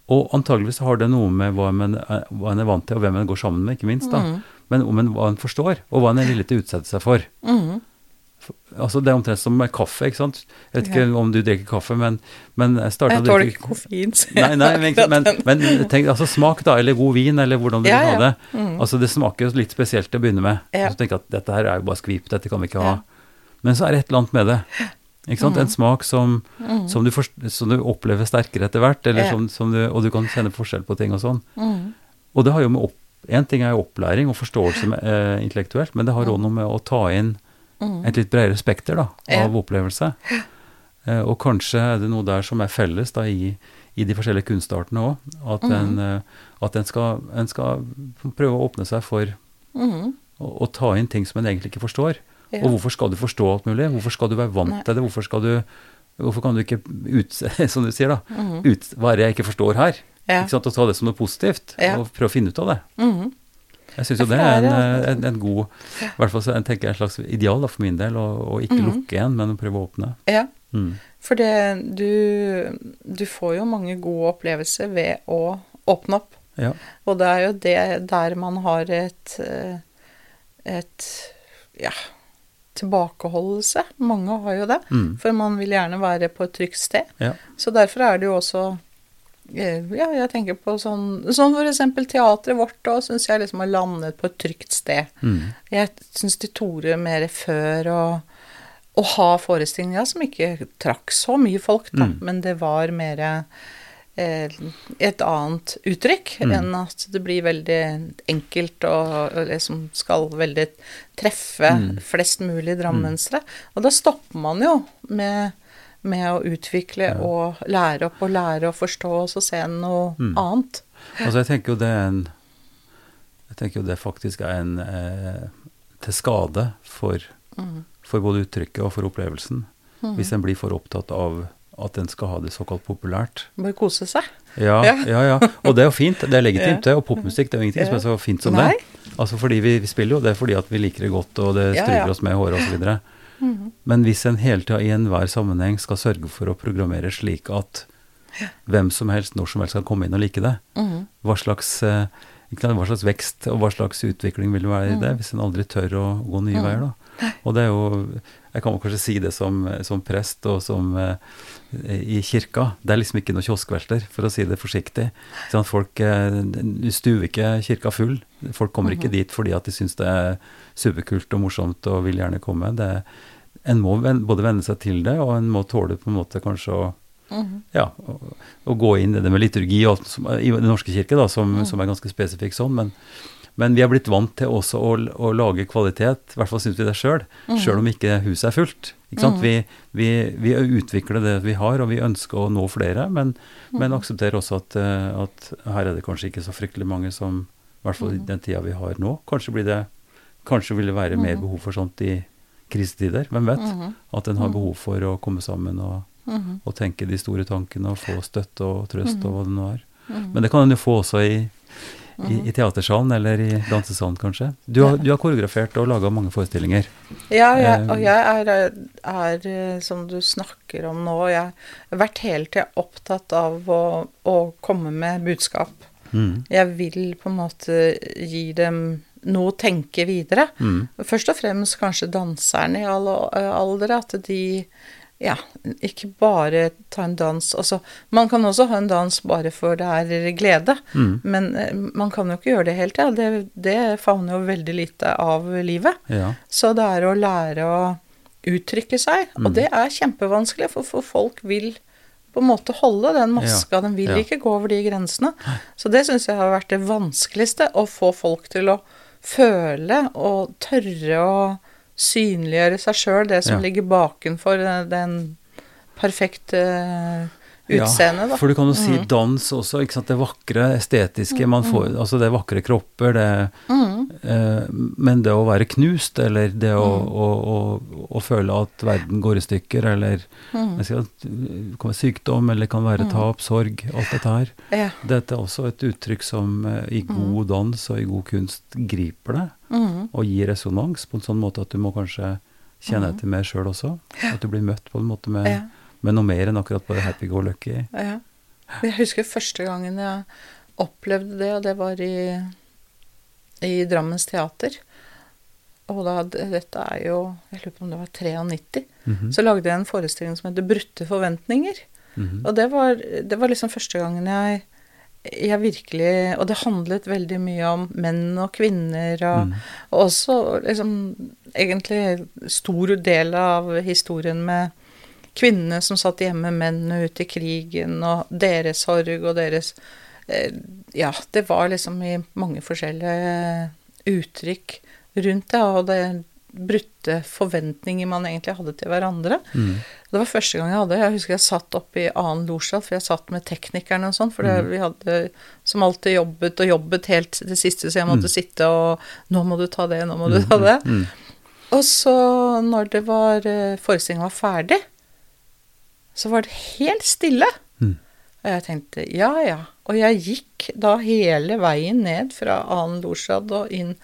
Og antageligvis har det noe med hva en, er- hva en er vant til, og hvem en går sammen med, ikke minst. da. Mm. Men om en, hva en forstår, og hva en er villig til å utsette seg for. Mhm. Altså Det er omtrent som med kaffe. ikke sant? Jeg vet ikke om du drikker kaffe, men, men jeg starta Jeg tåler ikke koffein. så Nei, jeg nei, men, men, tenk, altså smak, da, eller god vin, eller hvordan du Ja, vil ha ja. det. Mhm. Altså Det smaker jo litt spesielt til å begynne med. Ja. Så tenker jeg at dette her er jo bare skvip, dette kan vi ikke ha. Ja. Men så er det et eller annet med det. Ikke sant? Mm. En smak som, som, du for, som du opplever sterkere etter hvert, eller Ja. som, som du, og du kan kjenne forskjell på ting og sånn. Mhm. Og det har jo med opp, En ting er jo opplæring og forståelse med, eh, intellektuelt, men det har òg noe med å ta inn Mhm. et litt bredere spekter da, Ja. av opplevelse. Eh, og kanskje er det noe der som er felles da, i, i de forskjellige kunstartene òg. At, mm. en, eh, at en, skal, en skal prøve å åpne seg for mm. å, å ta inn ting som en egentlig ikke forstår. Ja. Og hvorfor skal du forstå alt mulig? Hvorfor skal du være vant Nei. til det? Hvorfor, skal du, hvorfor kan du ikke ut, som du sier da, mm. ut, hva er det jeg ikke forstår her? Ja. Ikke sant? Og ta det som noe positivt, Ja. og prøve å finne ut av det. Mhm. Jeg syns jo det er en, er- en, en god I hvert fall så tenker jeg en slags ideal da, for min del, å å ikke mm. lukke igjen, men å prøve å åpne. Ja, Mm. for det du Du får jo mange gode opplevelser ved å åpne opp. Ja. Og det er jo det der man har et eh, et ja, tilbakeholdelse. Mange har jo det. Mm. For man vil gjerne være på et trygt sted. Ja. Så derfor er det jo også eh, Ja, jeg tenker på sånn Sånn eksempel teatret vårt òg syns jeg liksom har landet på et trygt sted. Mm. Jeg syns de torde mer før å, å ha forestillinger som ikke trakk så mye folk, da, Mm. men det var mer eh, et annet uttrykk Mm. enn at det blir veldig enkelt og, og liksom skal veldig treffe Mm. flest mulig drammensere. Og da stopper man jo med, med å utvikle Ja. og lære opp og lære å forstå og så se noe Mm. annet. Altså, jeg tenker jo det er en Jeg tenker jo det faktisk er en eh, til skade for, Mm. for både uttrykket og for opplevelsen. Mm. Hvis en blir for opptatt av at en skal ha det såkalt populært. Bare kose seg. Ja, Ja. ja. Og det er jo fint. Det er legitimt, det. Og popmusikk, det er jo ingenting som er så fint som Nei. det. Altså fordi vi, vi spiller jo det fordi at vi liker det godt, og det stryker oss med i håret osv. Mhm. Men hvis en hele tida i enhver sammenheng skal sørge for å programmere slik at hvem som helst når som helst kan komme inn og like det, Mhm. hva slags, eh, ikke hva slags vekst og hva slags utvikling vil det være i det, hvis en aldri tør å gå nye Mm. veier, da? Og det er jo Jeg kan kanskje si det som, som prest og som eh, i kirka. Det er liksom ikke noe kioskvelter, for å si det forsiktig. Sånn at folk eh, stuer ikke kirka full. Folk kommer ikke dit fordi at de syns det er superkult og morsomt og vil gjerne komme. Det, en må både venne seg til det, og en må tåle på en måte kanskje å Mhm. ja, å, å gå inn i det med liturgi og som, i Den norske kirke, da, som, Mm. som er ganske spesifikk sånn. Men, men vi er blitt vant til også å, å lage kvalitet, i hvert fall syns vi det sjøl, Mhm. sjøl om ikke huset er fullt. Ikke sant? Mhm. Vi, vi, vi utvikler det vi har, og vi ønsker å nå flere, men, men Mhm. aksepterer også at, eh, at her er det kanskje ikke så fryktelig mange som I hvert fall i Mhm. den tida vi har nå. Kanskje, blir det, kanskje vil det være mer Mhm. behov for sånt i krisetider. Hvem vet? Mhm. At en har behov for å komme sammen og, Mhm. og tenke de store tankene og få støtte og trøst og hva det nå er. Men det kan en jo få også i, i, i teatersalen eller i dansesalen, kanskje. Du har, du har koreografert og laga mange forestillinger. Ja, jeg, Eh, og jeg er, er, eh, som du snakker om nå, jeg har vært hele tida opptatt av å, å komme med budskap. Mm. Jeg vil på en måte gi dem noe å tenke videre. Mm. Først og fremst kanskje danserne i alle eh, aldre, at de ja, ikke bare ta en dans Altså, man kan også ha en dans bare for det er glede, Mm. men eh, man kan jo ikke gjøre det helt, ja. Det, det favner jo veldig lite av livet. Ja. Så det er å lære å uttrykke seg, Mm. og det er kjempevanskelig, for, for folk vil på en måte holde den maska, de vil Ja. ikke gå over de grensene. Så det syns jeg har vært det vanskeligste, å få folk til å føle og tørre å synliggjøre seg sjøl, det som Ja. ligger bakenfor den- den perfekte da. Ja, for du kan jo si Mm. dans også, ikke sant. Det vakre, estetiske man får Altså det er vakre kropper, det Mm. eh, Men det å være knust, eller det å, Mm. å, å, å føle at verden går i stykker, eller Mm. sier det kan være sykdom, eller det kan være Mm. tap, sorg, alt dette her. Ja. Dette er også et uttrykk som eh, i god dans og i god kunst griper Mm. og gir resonans på en sånn måte at du må kanskje kjenne etter mer sjøl også. At du blir møtt på en måte med, ja. Med noe mer enn akkurat bare happy-go-lucky. Ja. Jeg husker første gangen jeg opplevde det, og det var i, i Drammens teater. Og da, dette er jo Jeg lurer på om det var 93. Mhm. Så lagde jeg en forestilling som heter 'Brutte forventninger'. Mhm. Og det var, det var liksom første gangen jeg, jeg virkelig Og det handlet veldig mye om menn og kvinner, og, mm. og også liksom egentlig stor del av historien med kvinnene som satt hjemme, mennene ute i krigen, og deres sorg og deres eh, Ja, det var liksom i mange forskjellige uttrykk rundt det, og det brutte forventninger man egentlig hadde til hverandre. Mm. Det var første gang jeg hadde Jeg husker jeg satt oppe i annen losjsal, for jeg satt med teknikerne og sånn, for Mhm. vi hadde som alltid jobbet og jobbet helt det siste, så jeg måtte mm. sitte og 'Nå må du ta det, nå må du ta det'. Mhm. Og så, når det var eh, forestillingen var ferdig, så var det helt stille. Mm. Og jeg tenkte ja ja, Og jeg gikk da hele veien ned fra annen losjad og inn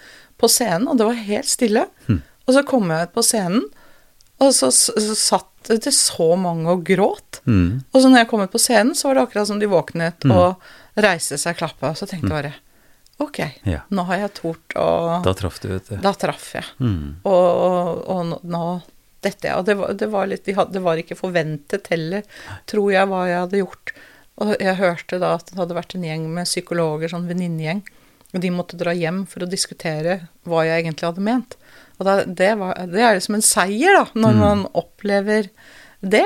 på scenen, og det var helt stille. Og så kom jeg ut på scenen, og så, så satt det så mange og gråt. Mm. Og så når jeg kom ut på scenen, så var det akkurat som de våknet og reiste seg og klappa. Så tenkte jeg bare Ok, Ja. nå har jeg tort å Da traff du, vet du. Da traff jeg. Mm. Og, og, og nå dette, ja, og det var, det var litt de hadde, Det var ikke forventet heller, tror jeg, hva jeg hadde gjort. Og jeg hørte da at det hadde vært en gjeng med psykologer, sånn venninnegjeng, og de måtte dra hjem for å diskutere hva jeg egentlig hadde ment. Og da, det, var, det er liksom en seier, da, når man opplever det.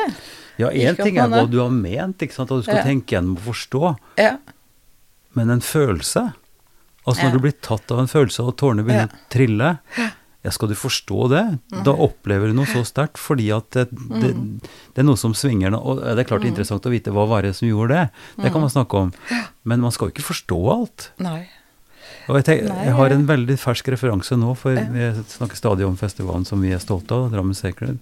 Ja, én ting er hva du har ment, ikke sant, og du skal Ja. tenke gjennom og forstå, Ja, men en følelse Altså når Ja. du blir tatt av en følelse, og tårene begynner Ja. å trille ja, Skal du forstå det? Da opplever du noe så sterkt, fordi at det, det, Mm. det er noe som svinger nå. Og det er klart det er interessant å vite hva var det som gjorde det. Det Mm. kan man snakke om. Men man skal jo ikke forstå alt. nei. Og jeg, tenker, jeg har en veldig fersk referanse nå, for vi snakker stadig om festivalen som vi er stolte av, Drammen Sacred,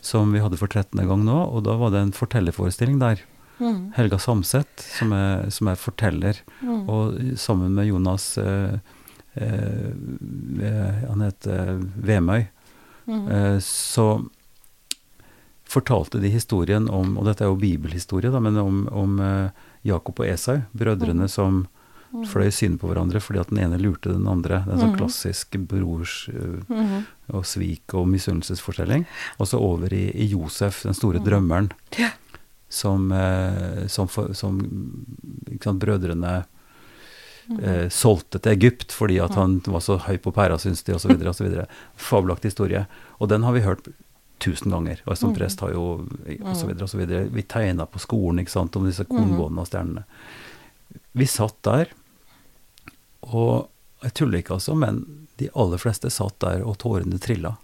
som vi hadde for 13. gang nå, og da var det en fortellerforestilling der. Mm. Helga Samset, som er, som er forteller, Mm. og sammen med Jonas eh, Han heter Vemøy. Mm. Eh, så fortalte de historien om Og dette er jo bibelhistorie, da, men om, om eh, Jakob og Esau, brødrene som fløy syne på hverandre fordi at den ene lurte den andre. Det er en sånn Mhm. klassisk brors eh, Mhm. og svik og misunnelsesfortelling. Og så over i, i Josef, den store drømmeren, Ja. som, eh, som, for, som sant, brødrene eh, solgte til Egypt fordi at han var så høy på pæra, syns de, osv. osv. Fabelaktig historie. Og den har vi hørt tusen ganger. Og som prest har jo osv. osv. Vi tegna på skolen ikke sant, om disse kornbåndene og stjernene. Vi satt der, og jeg tuller ikke altså, men de aller fleste satt der, og tårene trilla.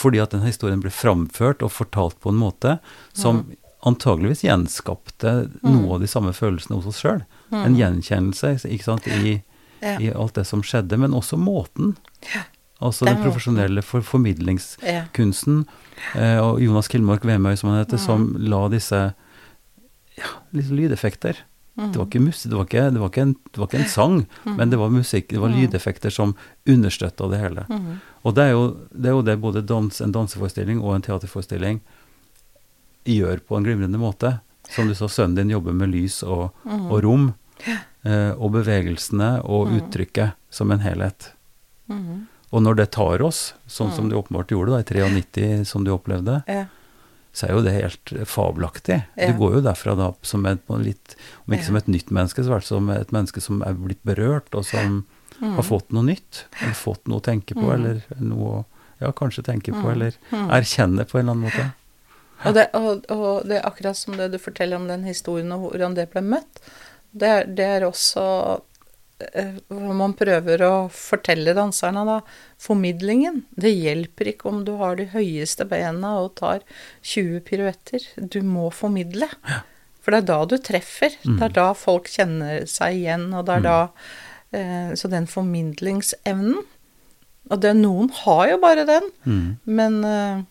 Fordi at den historien ble framført og fortalt på en måte som antageligvis gjenskapte noe av de samme følelsene hos oss sjøl. En gjenkjennelse ikke sant, i, Ja. i alt det som skjedde, men også måten. Ja. Altså Den den profesjonelle for formidlingskunsten. Eh, og Jonas Kilmark Vemøy, som han heter, Mm. som la disse ja, liksom lydeffekter. Mm. Det var ikke musikk, det var ikke, det var ikke, en, det var ikke en sang, men det var musikk, det var lydeffekter som understøtta det hele. Mm. Og det er jo det, er jo det både dans, en danseforestilling og en teaterforestilling gjør på en glimrende måte. Som du sa, sønnen din jobber med lys og, mm. og rom, eh, og bevegelsene og uttrykket som en helhet. Mm. Og når det tar oss, sånn som du åpenbart gjorde da, i 93, som du opplevde, Ja. så er jo det helt fabelaktig. Ja. Du går jo derfra da som et, litt, om ikke Ja. som et nytt menneske, så i hvert fall som et menneske som er blitt berørt, og som Mm. har fått noe nytt, eller fått noe å tenke på, eller noe å ja, kanskje tenke på, eller erkjenne på en eller annen måte. Og det, og, og det er akkurat som det du forteller om den historien og hvordan det ble møtt. Det det er også eh, hvor man prøver å fortelle danserne, da. Formidlingen. Det hjelper ikke om du har de høyeste bena og tar 20 piruetter. Du må formidle. For det er da du treffer. Det er da folk kjenner seg igjen, og det er da eh, Så den formidlingsevnen Og det, noen har jo bare den, Mm. men eh,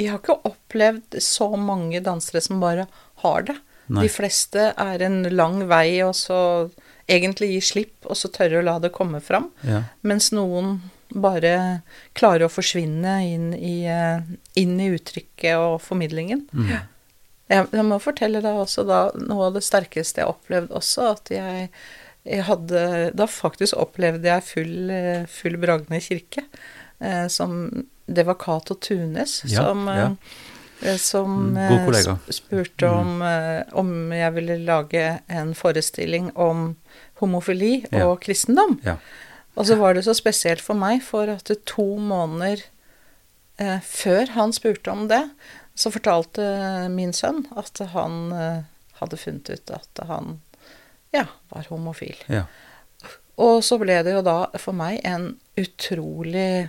jeg har ikke opplevd så mange dansere som bare har det. Nei. De fleste er en lang vei, og så egentlig gi slipp, og så tørre å la det komme fram. Ja. Mens noen bare klarer å forsvinne inn i, eh, inn i uttrykket og formidlingen. Mm. Jeg, jeg må fortelle deg også da noe av det sterkeste jeg opplevde også, at jeg, jeg hadde Da faktisk opplevde jeg full, eh, full Bragne kirke. Eh, som Det var Cato Tunes Ja, som ja. Eh, som Mm, eh, spurte om, eh, om jeg ville lage en forestilling om homofili Ja. og kristendom. Ja. Og så var det så spesielt for meg, for at to måneder eh, før han spurte om det, så fortalte min sønn at han eh, hadde funnet ut at han ja, var homofil. ja. Og så ble det jo da for meg en utrolig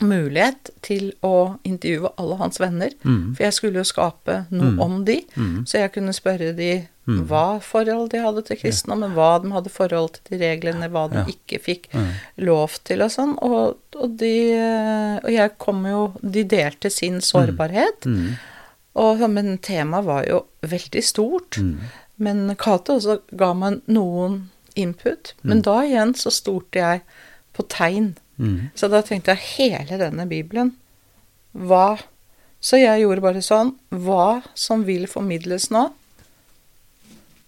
mulighet til å intervjue alle hans venner. Mm. For jeg skulle jo skape noe Mm. om de, Mm. så jeg kunne spørre de Mm. hva forhold de hadde til kristendommen, hva de hadde forhold til de reglene, hva de Ja. ikke fikk Mm. lov til og sånn. Og, og de Og jeg kom jo De delte sin sårbarhet. Mm. Og, men temaet var jo veldig stort. Men Cato også ga meg noen input. Men da igjen så stolte jeg på tegn. Mm. Så da tenkte jeg hele denne Bibelen Hva Så jeg gjorde bare sånn Hva som vil formidles nå,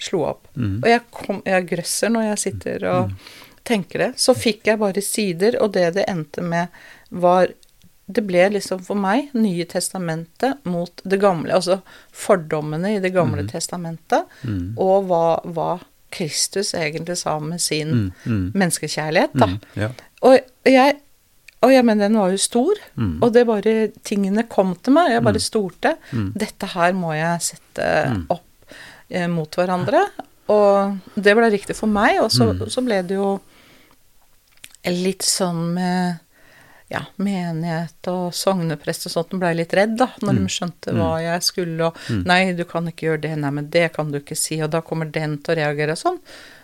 slo opp. Mm. Og jeg, kom, jeg grøsser når jeg sitter og tenker det. Så fikk jeg bare sider, og det det endte med, var Det ble liksom for meg Nye testamentet mot det gamle. Altså fordommene i Det gamle testamentet, Mm. og hva, hva Kristus egentlig sa med sin Mm. Mm. menneskekjærlighet, da. Mm. Ja. Og jeg, og jeg mener, den var jo stor, Mm. og det bare Tingene kom til meg, jeg bare stolte. Mm. Dette her må jeg sette Mm. opp eh, mot hverandre. Og det ble riktig for meg, og så, Mm. så ble det jo litt sånn med ja, menighet og sogneprest og sånt, de blei litt redd, da, når Mm. de skjønte hva jeg skulle, og nei, du kan ikke gjøre det, nei, men det kan du ikke si, og da kommer den til å reagere og sånn.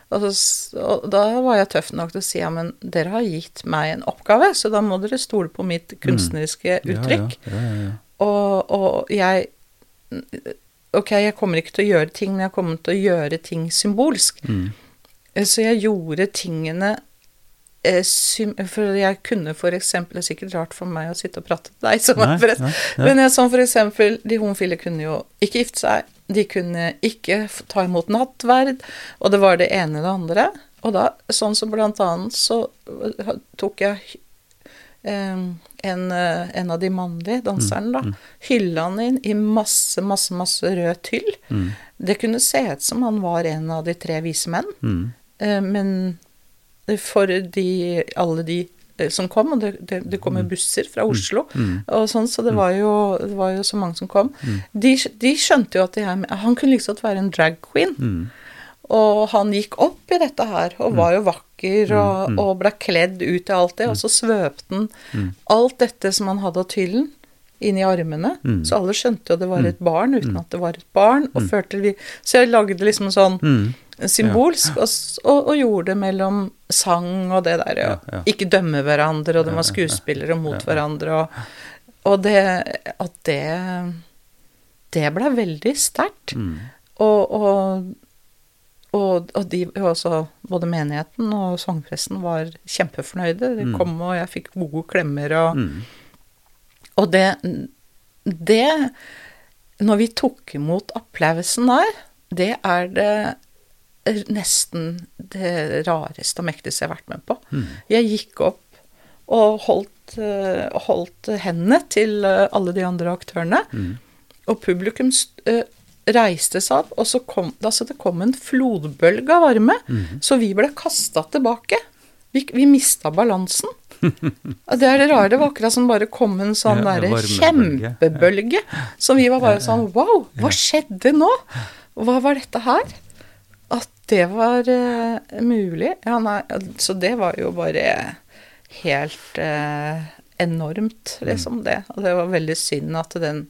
Og, så, og da var jeg tøff nok til å si ja, men dere har gitt meg en oppgave, så da må dere stole på mitt kunstneriske uttrykk. Ja, ja. Og, og jeg Ok, jeg kommer ikke til å gjøre ting, men jeg kommer til å gjøre ting symbolsk. Mm. Så jeg gjorde tingene eh, For jeg kunne eksempel Det er sikkert rart for meg å sitte og prate til deg som Nei, nei, nei. Men jeg, som for eksempel De homofile kunne jo ikke gifte seg. De kunne ikke ta imot nattverd. Og det var det ene og det andre. Og da, sånn som blant annet, så eh, tok jeg eh, en, eh, en av de mannlige danserne, da. Hylla han inn i masse, masse, masse rød tyll. Mm. Det kunne se ut som han var en av de tre vise menn. Mm. Eh, Men for de, alle de som kom, og det, det, det kom jo busser fra Oslo, Mm. og sånn, så det var, jo, det var jo så mange som kom, de, de skjønte jo at det her, han kunne liksom være en drag queen. Mm. Og han gikk opp i dette her, og var jo vakker, og, og ble kledd ut i alt det, og så svøpte han alt dette som han hadde av tyllen, inn i armene. Mm. Så alle skjønte jo det var et barn, uten at det var et barn, og førte vi Så jeg lagde liksom sånn Mm. symbolsk, og, og, og gjorde det mellom sang og det der, ja. Ja, ja. Ikke dømme hverandre, og de Ja, var ja, ja. skuespillere mot hverandre, og, og det At det Det ble veldig sterkt. Mm. Og, og, og, og de også, både menigheten og sangpresten var kjempefornøyde. De Mm. kom, og jeg fikk gode klemmer, og, Mm. Og det, det Når vi tok imot applausen der, det er det nesten det rareste og mektigste jeg har vært med på. Mm. Jeg gikk opp og holdt, eh, holdt hendene til eh, alle de andre aktørene. Mm. Og publikum eh, reiste seg opp, og så kom, altså det kom en flodbølge av varme. Mm. Så vi ble kasta tilbake. Vi, vi mista balansen. Det er det rare. Det var akkurat som bare kom en sånn Ja, derre kjempebølge. Som vi var bare sånn Wow, hva skjedde nå? Hva var dette her? At det var uh, mulig? Ja, nei, så det var jo bare helt uh, enormt, liksom, det. Og det var veldig synd at den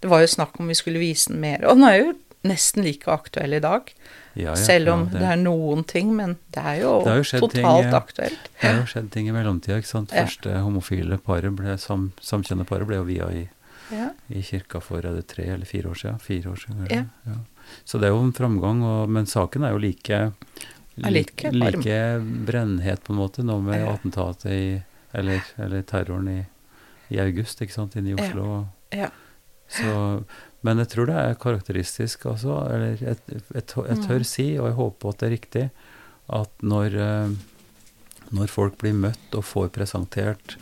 Det var jo snakk om vi skulle vise den mer. Og den er jo nesten like aktuell i dag. Ja, ja, Selv om ja, det, er noen ting, men det er jo, Det jo totalt ting, aktuelt. Det har jo skjedd ting i mellomtida. Ja. Første homofile paret, ble, sam, samkjønnet paret, ble jo via i, Ja. i kirka for er det tre eller fire år siden. Fire år siden Ja. ja. Så det er jo en framgang, og, men saken er jo like, like like brennhet, på en måte, nå med Ja. attentatet i Eller, eller terroren i, i august, ikke sant, inne i Ja. Oslo. Ja. Så, men jeg tror det er karakteristisk, også, eller jeg, jeg, jeg Mm. tør si, og jeg håper at det er riktig, at når, eh, når folk blir møtt og får presentert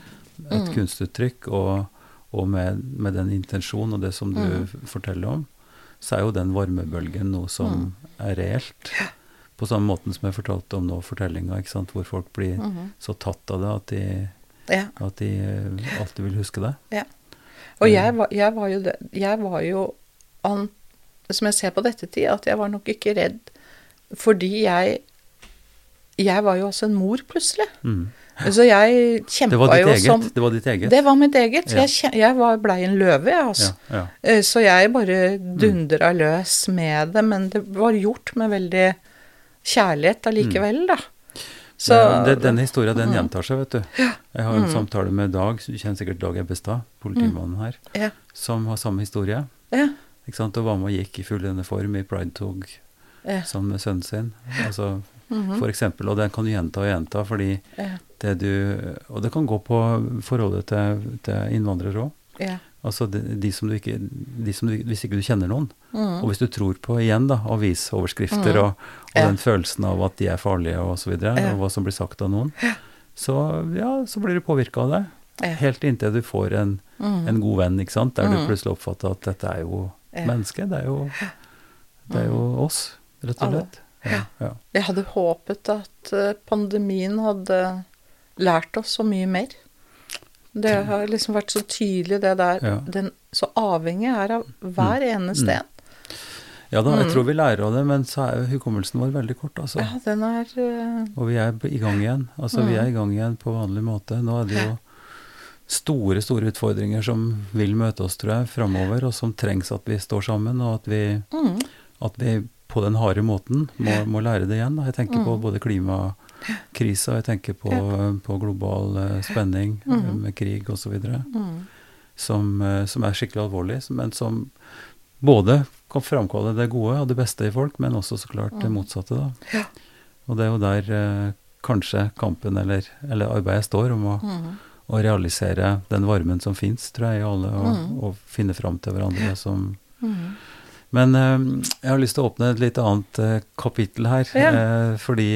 et Mm. kunstuttrykk, og, og med, med den intensjonen og det som du Mm. forteller om, så er jo den varmebølgen noe som er reelt. På samme måten som jeg fortalte om nå fortellinga, hvor folk blir Mhm. så tatt av det at de, ja. at de eh, alltid vil huske det. Og Mm. jeg var, jeg var jo Jeg var jo an, Som jeg ser på dette tid, at jeg var nok ikke redd fordi jeg Jeg var jo også en mor, plutselig. Mm. Så jeg kjempa jo eget. som Det var ditt eget. Det var mitt eget. Ja. Jeg, jeg blei en løve, jeg, altså. Ja, ja. Eh, Så jeg bare dundra løs med det, men det var gjort med veldig kjærlighet allikevel, da. Så ja, det, denne historien den Mm. gjentar seg, vet du. Jeg har en samtale med Dag, du kjenner sikkert Dag Ebbestad, politimannen her, Ja. som har samme historie. Ja. Ikke sant? Og var med og gikk i full uniform i Pride-tog Ja. sånn med sønnen sin. Altså, Mhm. for eksempel, og den kan du gjenta og gjenta, fordi Ja. det du Og det kan gå på forholdet til, til innvandrere òg. Altså de, de som du ikke de som du, Hvis ikke du kjenner noen, Mm. og hvis du tror på igjen da, avisoverskrifter mm. og, og Ja. den følelsen av at de er farlige og så videre, Ja. og hva som blir sagt av noen, så ja, så blir du påvirka av det. Ja. Helt inntil du får en, mm. en god venn, ikke sant, der du Mhm. plutselig oppfatter at dette er jo Ja. menneske, det er jo, det er jo oss, rett og slett. Ja, ja. Jeg hadde håpet at eh, pandemien hadde lært oss så mye mer. Det har liksom vært så tydelig, det der Ja. den, Så avhengig er av hver eneste Mm. en. ja da, jeg Mhm. tror vi lærer av det, men så er jo hukommelsen vår veldig kort, altså. Ja, den er Uh... Og vi er i gang igjen. Altså, vi Mhm. er i gang igjen på vanlig måte. Nå er det jo store, store utfordringer som vil møte oss, tror jeg, framover, og som trengs at vi står sammen, og at vi, mm, at vi på den harde måten må, må lære det igjen. Da. Jeg tenker på Mhm. både klimakrisa, jeg tenker på, på global eh, spenning Mhm. med krig osv., mm, som, eh, som er skikkelig alvorlig, men som både kan framkalle det gode og det beste i folk, men også så klart det Mhm. motsatte. da. Ja. Og det er jo der eh, kanskje kampen eller, eller arbeidet står, om å, mm, å realisere den varmen som fins, tror jeg, i alle, og, mm. og finne fram til hverandre som mm. Men eh, jeg har lyst til å åpne et litt annet eh, kapittel her, Ja. eh, fordi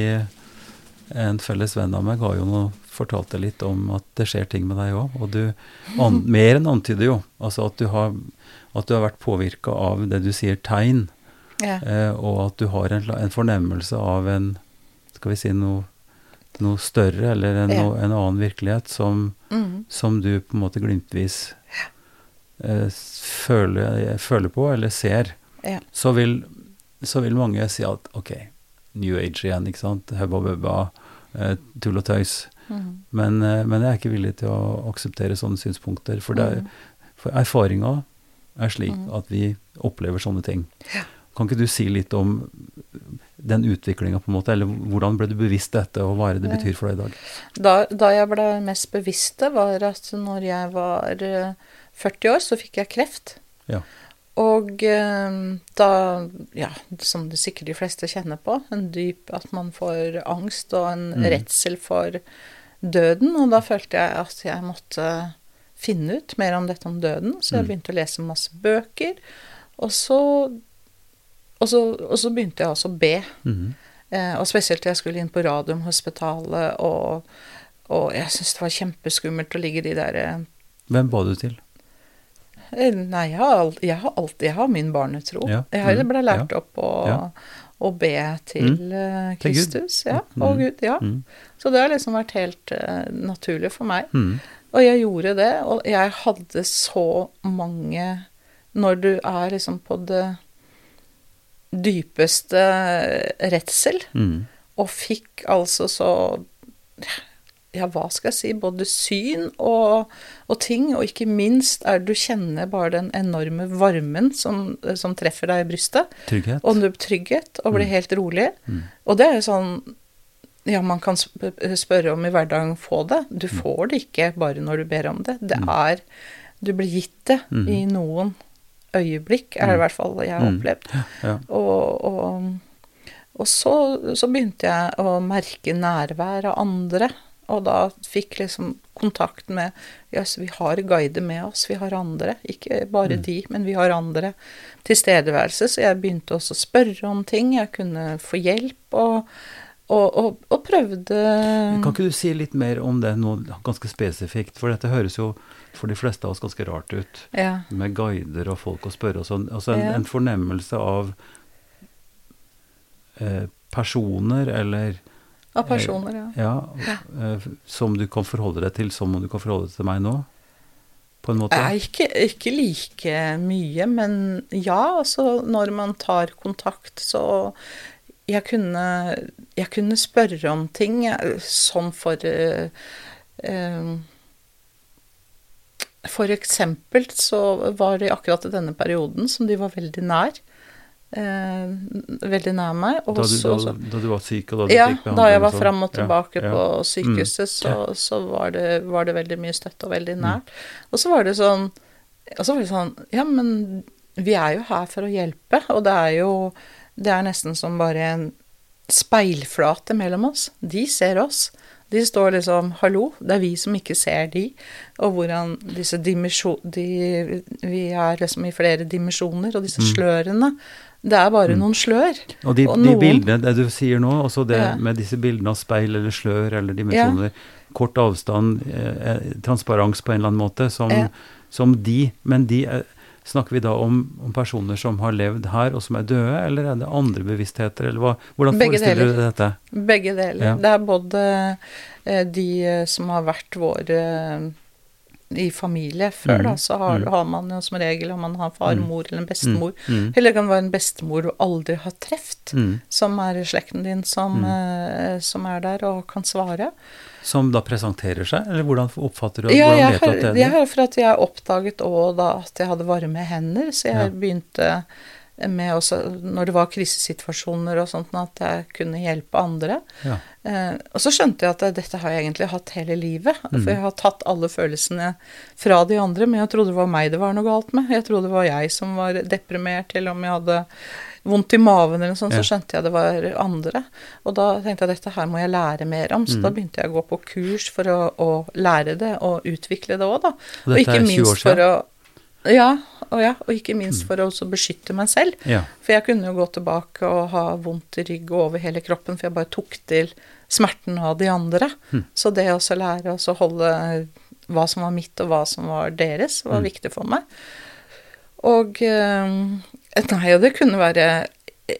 en felles venn av meg noe, fortalte litt om at det skjer ting med deg òg, og du an, mer enn antyder jo, altså at du har, at du har vært påvirka av det du sier tegn, Ja. eh, og at du har en, en fornemmelse av en, skal vi si noe, noe større, eller en, Ja. no, en annen virkelighet som, Mm, som du på en måte glimtvis eh, føler, føler på eller ser, ja. så vil, så vil mange si at ok, New Age igjen, ikke sant, hubba bubba, eh, tull og tøys. Mm, Men, eh, men jeg er ikke villig til å akseptere sånne synspunkter, for, det mm. for erfaringa er slik Mm. at vi opplever sånne ting. Ja. Kan ikke du si litt om den utviklinga, på en måte, eller hvordan ble du bevisst dette, og hva er det det betyr for deg i dag? Da, da jeg ble mest bevisst det, var at når jeg var eh, 40 år, så fikk jeg kreft. Ja. Og eh, da, ja, som det sikkert de fleste kjenner på, en dyp at man får angst og en Mm. redsel for døden. Og da følte jeg at jeg måtte finne ut mer om dette om døden, så jeg Mm. begynte å lese masse bøker. Og så, og så, og så begynte jeg også å be. Mm. Eh, og spesielt jeg skulle inn på Radiumhospitalet, og, og jeg syntes det var kjempeskummelt å ligge de der eh, Hvem ba du til? Eh, Nei, jeg har, jeg har alltid Jeg har min barnetro. Ja, Jeg har- mm, ble lært opp å, å be til eh, Til Gud. Kristus. Ja, Mm, og Gud. Ja. Mm. Så det har liksom vært helt uh, naturlig for meg. Mm. Og jeg gjorde det, og jeg hadde så mange Når du er liksom på det dypeste redsel, Mm. og fikk altså så Ja, hva skal jeg si? Både syn og, og ting, og ikke minst er du kjenner bare den enorme varmen som, som treffer deg i brystet, Trygghet. og du trygghet, og blir Mm. helt rolig. Mm. Og det er jo sånn ja, man kan spørre om i hverdagen få det. Du Mm. får det ikke bare når du ber om det. Det Mm. er Du blir gitt det Mhm. i noen øyeblikk, er det i hvert fall jeg har Mm. opplevd. Ja. Og, og, og så, så begynte jeg å merke nærvær av andre. Og da fikk liksom kontakt med Jøss, vi har guider med oss, vi har andre. Ikke bare Mm. de, men vi har andre. Tilstedeværelse. Så jeg begynte også å spørre om ting. Jeg kunne få hjelp, og, og, og, og prøvde Kan ikke du si litt mer om det nå, ganske spesifikt? For dette høres jo for de fleste av oss ganske rart ut, Ja. med guider og folk å spørre og sånn. Altså en, Ja. en fornemmelse av eh, personer eller Av personer, ja. ja, eh, som du kan forholde deg til som om du kan forholde deg til meg nå? På en måte? Ikke, ikke like mye, men ja, altså når man tar kontakt, så jeg kunne, jeg kunne spørre om ting, sånn for uh, uh, For eksempel så var det akkurat i denne perioden som de var veldig nær. Eh, veldig nær meg. Da, du, så, da, da du var syk, og da du ja, fikk da jeg var sånn? fram og tilbake ja. på sykehuset, så, så var, det, var det veldig mye støtte og veldig nært. Og så var det sånn Og så var det sånn Ja, men vi er jo her for å hjelpe, og det er jo Det er nesten som bare en speilflate mellom oss. De ser oss. De står liksom 'hallo', det er vi som ikke ser de. Og hvordan disse dimensjon... De, vi er liksom i flere dimensjoner, og disse Mm. slørene Det er bare noen slør. Og de, Og de noen- bildene, det du sier nå, også det Ja. med disse bildene av speil eller slør eller dimensjoner, kort avstand, eh, eh, transparens på en eller annen måte, som, Ja. som de Men de eh, Snakker vi da om, om personer som har levd her, og som er døde, eller er det andre bevisstheter, eller hva? Hvordan Begge forestiller du deler. du dette? Begge deler. Ja. Det er både eh, de eh, som har vært våre i familie før, mm. da, så har, Mhm. har man jo som regel om man har far, Mhm. mor eller en bestemor. Mm. Eller det kan være en bestemor du aldri har truffet, Mm. som er i slekten din, som, Mm. eh, som er der og kan svare. Som da presenterer seg, eller hvordan oppfatter du Ja, hvordan jeg vet har, at det er det? har for at jeg oppdaget òg da at jeg hadde varme hender, så jeg Ja. begynte med også når det var krisesituasjoner og sånt, at jeg kunne hjelpe andre. Ja. Eh, og så skjønte jeg at dette har jeg egentlig hatt hele livet. Mm. For jeg har tatt alle følelsene fra de andre, men jeg trodde det var meg det var noe galt med. Jeg trodde det var jeg som var deprimert, eller om jeg hadde vondt i maven eller noe sånt, Ja. så skjønte jeg det var andre. Og da tenkte jeg dette her må jeg lære mer om, så Mm. da begynte jeg å gå på kurs for å, å lære det og utvikle det òg, da. Og er 20 år for å ja, og ja, og ikke Mm. minst for å også beskytte meg selv. Ja. For jeg kunne jo gå tilbake og ha vondt i rygg og over hele kroppen, for jeg bare tok til smerten av de andre. Mm. Så det å lære å holde hva som var mitt og hva som var deres, var Mm. viktig for meg. Og eh, Nei, og det kunne være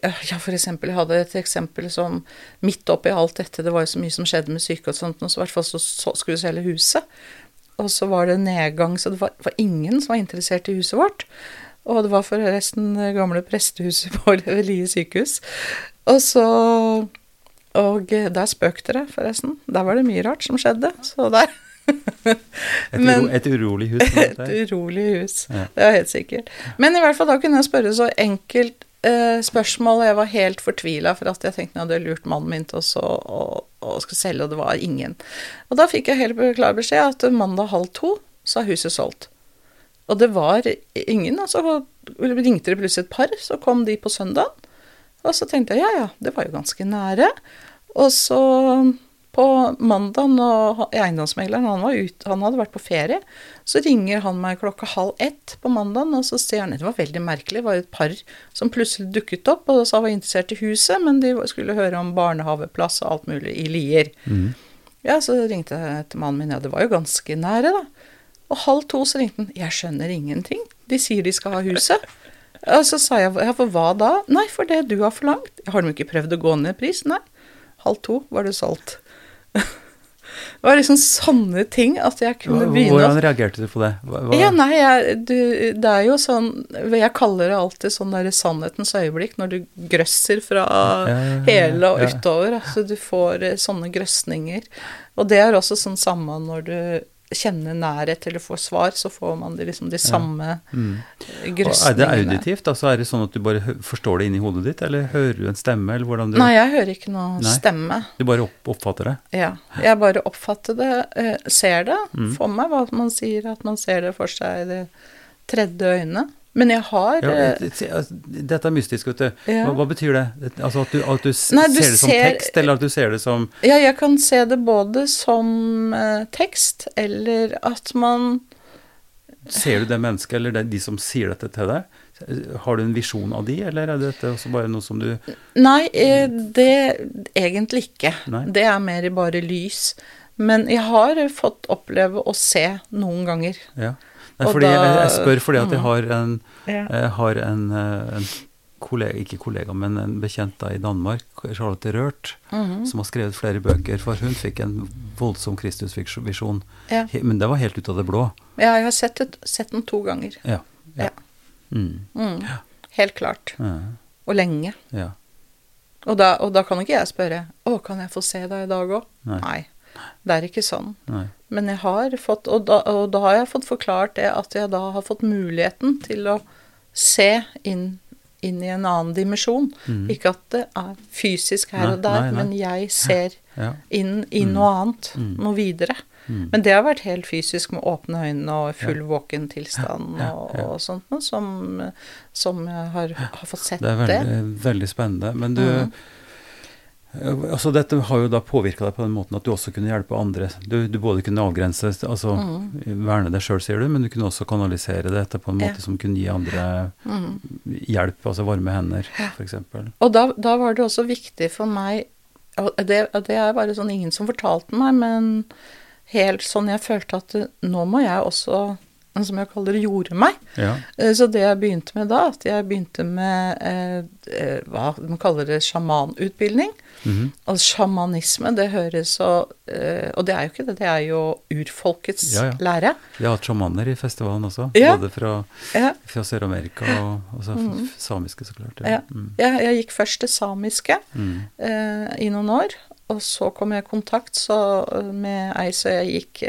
ja, for eksempel, jeg hadde et eksempel som midt oppi alt dette, det var jo så mye som skjedde med syke og sånt, og så i hvert fall så, så skulle vi selge huset. Og så var det nedgang, så det var, var ingen som var interessert i huset vårt. Og det var forresten det gamle prestehuset på Lie sykehus. Og så Og der spøkte det, forresten. Der var det mye rart som skjedde. Så der Et, Men- uro, et urolig hus. Et urolig hus. Ja. Det er helt sikkert. Men i hvert fall da kunne jeg spørre så enkelt eh, spørsmål, og jeg var helt fortvila for at jeg tenkte jeg hadde lurt mannen min til å skulle selge, og det var ingen. Og da fikk jeg helt klar beskjed at mandag halv to så er huset solgt. Og det var ingen, og så ringte det plutselig et par, så kom de på søndag. Og så tenkte jeg ja ja, det var jo ganske nære. Og så på mandag, når eiendomsmegleren han, var ut, han hadde vært på ferie, så ringer han meg klokka halv ett på mandagen, og så sier han Det var veldig merkelig, det var et par som plutselig dukket opp og sa var interessert i huset, men de skulle høre om barnehaveplass og alt mulig i Lier. Mm. Ja, så ringte jeg til mannen min, ja, det var jo ganske nære, da. Og halv to så ringte han, jeg skjønner ingenting, de sier de skal ha huset. Og så sa jeg, ja, for hva da? Nei, for det du har forlangt. Har de ikke prøvd å gå ned pris? Nei. Halv to var det solgt. Det var liksom sånne ting at jeg kunne begynne Hvordan reagerte du på det? Hva, hva, ja, nei, jeg, du, det er jo sånn Jeg kaller det alltid sånn der sannhetens øyeblikk, når du grøsser fra Ja, ja, ja, hele og utover. Altså, du får eh, sånne grøsninger. Og det er også sånn samme når du kjenner nærhet eller få svar, så får man det liksom de samme Mm. grøsningene. Er det auditivt? Altså Er det sånn at du bare forstår det inni hodet ditt, eller hører du en stemme, eller hvordan du Nei, jeg hører ikke noe Nei. stemme. Du bare opp, oppfatter det? Ja. Jeg bare oppfatter det, eh, ser det Mm. for meg, hva man sier, at man ser det for seg i det tredje øynet. Men jeg har Ja, eh, altså, dette er mystisk, vet du. Ja. Hva, hva betyr det? Altså At du, at du Nei, du ser det som ser- tekst, eller at du ser det som Ja, jeg kan se det både som eh, tekst, eller at man Ser du det mennesket, eller det, de som sier dette til deg? Har du en visjon av de, eller er dette også bare noe som du Nei, eh, det egentlig ikke. Nei. Det er mer bare lys. Men jeg har fått oppleve å se noen ganger. Ja. Nei, fordi jeg, da- jeg spør fordi at jeg Mm. har en, jeg har en, eh, en kollega, ikke kollega, men en bekjent da i Danmark, Charlotte Rørt, Mhm. som har skrevet flere bøker, for hun fikk en voldsom Kristusvisjon. Ja. Men det var helt ut av det blå. ja, jeg har sett, et, sett den to ganger. Ja. ja. Ja. Mm. Mm. Helt klart. Og lenge. ja. Og da, og da kan ikke jeg spørre Å, kan jeg få se deg i dag òg? Nei. Nei. Det er ikke sånn. Nei. Men jeg har fått, og da, og da har jeg fått forklart det at jeg da har fått muligheten til å se inn, inn i en annen dimensjon. Mm. Ikke at det er fysisk her Nei, og der, nei, men jeg ser Ja. inn i noe annet, Mm. noe videre. Mm. Men det har vært helt fysisk med åpne øyne og full våken tilstand Ja, og, ja. og sånt noe, som, som jeg har, har fått sett Det er veldig, veldig spennende. Men du eh, Altså Dette har jo da påvirka deg på den måten at du også kunne hjelpe andre. Du, du både kunne avgrense, altså mm. verne deg sjøl, sier du, men du kunne også kanalisere dette på en måte Ja. som kunne gi andre mm. hjelp, altså varme hender, f.eks. Og da, da var det også viktig for meg Og det, det er bare sånn ingen som fortalte meg, men helt sånn jeg følte at eh, nå må jeg også, som jeg kaller det, gjorde meg. Ja. Eh, Så det jeg begynte med da, at jeg begynte med eh, eh, hva man kaller det sjamanutbildning. Mm -hmm. Altså sjamanisme, det høres så eh, Og det er jo ikke det, det er jo urfolkets Ja, ja. lære. Vi har hatt sjamaner i festivalen også, Ja. både fra, Ja, fra Sør-Amerika og altså, mm. samiske, så klart. Ja. Mm. jeg, jeg gikk først det samiske Mm. eh, i noen år, og så kom jeg i kontakt så, eh, med ei, så jeg gikk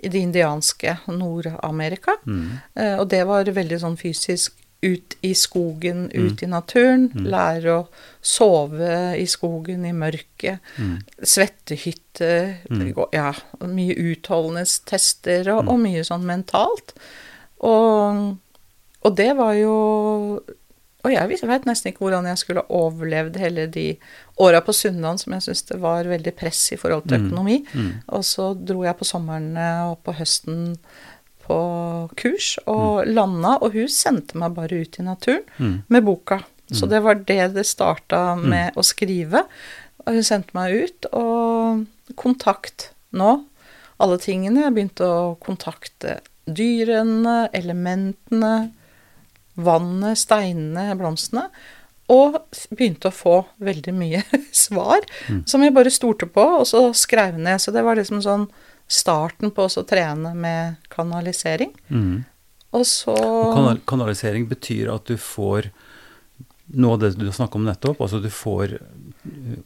i det indianske Nord-Amerika. Mm. Eh, og det var veldig sånn fysisk ut i skogen, ut i naturen. Mm. Lære å sove i skogen i mørket. Mm. Svettehytte. Mm. Ja, mye utholdenhetstester og, Mm. og mye sånn mentalt. Og, og det var jo Og jeg veit nesten ikke hvordan jeg skulle overlevd hele de åra på Sunndal som jeg syns det var veldig press i forhold til Mm. økonomi. Mm. Og så dro jeg på somrene og på høsten på kurs, og landa, og hun sendte meg bare ut i naturen Mm. med boka. Så Mm. det var det det starta med å skrive. Og hun sendte meg ut, og kontakt nå. Alle tingene. Jeg begynte å kontakte dyrene, elementene, vannet, steinene, blomstene. Og begynte å få veldig mye svar Mm. som jeg bare stolte på, og så skrev ned. Så det var liksom sånn starten på å trene med kanalisering. Mm. Og så Og kanal kanalisering betyr at du får noe av det du snakka om nettopp, altså du får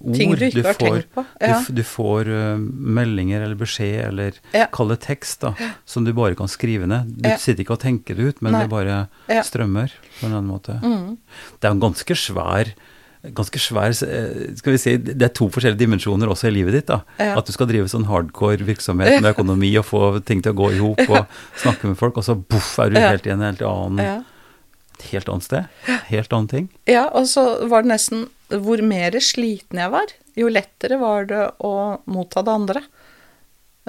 ord, ting du ikke har får, tenkt på. du, Ja. Du, du får uh, meldinger eller beskjed eller Ja. kall det tekst da, som du bare kan skrive ned. Du sitter ikke og tenker det ut, men Nei. det bare strømmer på en annen måte. Mm. Det er en ganske svær ganske svær, eh, skal vi si, Det er to forskjellige dimensjoner også i livet ditt. da. At du skal drive sånn hardcore virksomhet med økonomi og få ting til å gå i hop og snakke med folk, og så boff, er du helt i en helt annen helt annet sted. Helt annen ting. ja, og så var det nesten Hvor mer sliten jeg var, jo lettere var det å motta det andre.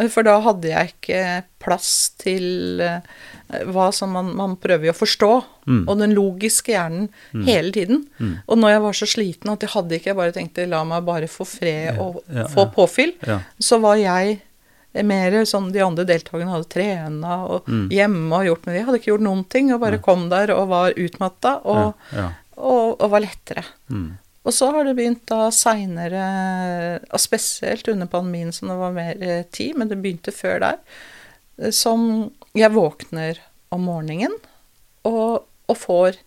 For da hadde jeg ikke plass til eh, hva som man, man prøver jo å forstå. Mm. Og den logiske hjernen hele tiden. Mm. Og når jeg var så sliten at jeg hadde ikke, jeg bare tenkte la meg bare få fred og ja, få ja. påfyll, Ja. så var jeg mer som de andre deltakerne hadde trena og Mm. hjemme og gjort med det. Jeg hadde ikke gjort noen ting, og bare kom der og var utmatta og, ja, ja. og, og var lettere. Og så har det begynt da seinere, spesielt under pandemien som det var mer eh, tid, men det begynte før der, eh, som jeg våkner om morgenen og, og får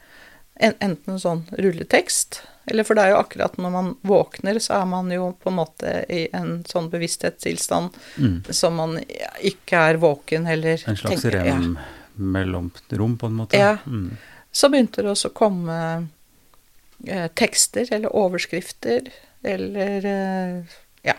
en, enten en sånn rulletekst, eller for det er jo akkurat når man våkner, så er man jo på en måte i en sånn bevissthetstilstand Mm. som man ikke er våken eller En slags tenker- ja. rem mellomrom, på en måte. Ja. Mm. Så begynte det også å komme eh, tekster eller overskrifter eller eh, Ja.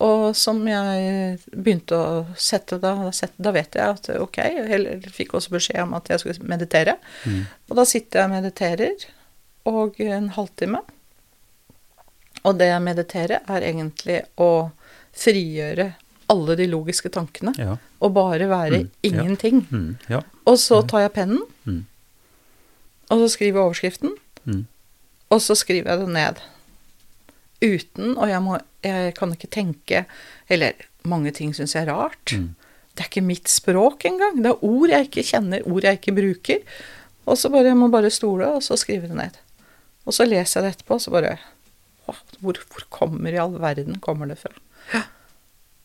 Og som jeg begynte å sette da, da, vet jeg at ok, eller fikk også beskjed om at jeg skulle meditere. Mm. Og da sitter jeg og mediterer, og en halvtime. Og det jeg mediterer, er egentlig å frigjøre alle de logiske tankene, Ja. og bare være Mm, ja. ingenting. Mm. ja. Og så tar jeg pennen, Mm. og så skriver jeg overskriften, Mm. Og så skriver jeg det ned. Uten, og jeg, må, jeg kan ikke tenke Eller mange ting syns jeg er rart. Mm. Det er ikke mitt språk engang. Det er ord jeg ikke kjenner, ord jeg ikke bruker. Og så bare, jeg må bare stole, og så skrive det ned. Og så leser jeg det etterpå, og så bare «Åh, hvor, hvor kommer i all verden kommer det fra?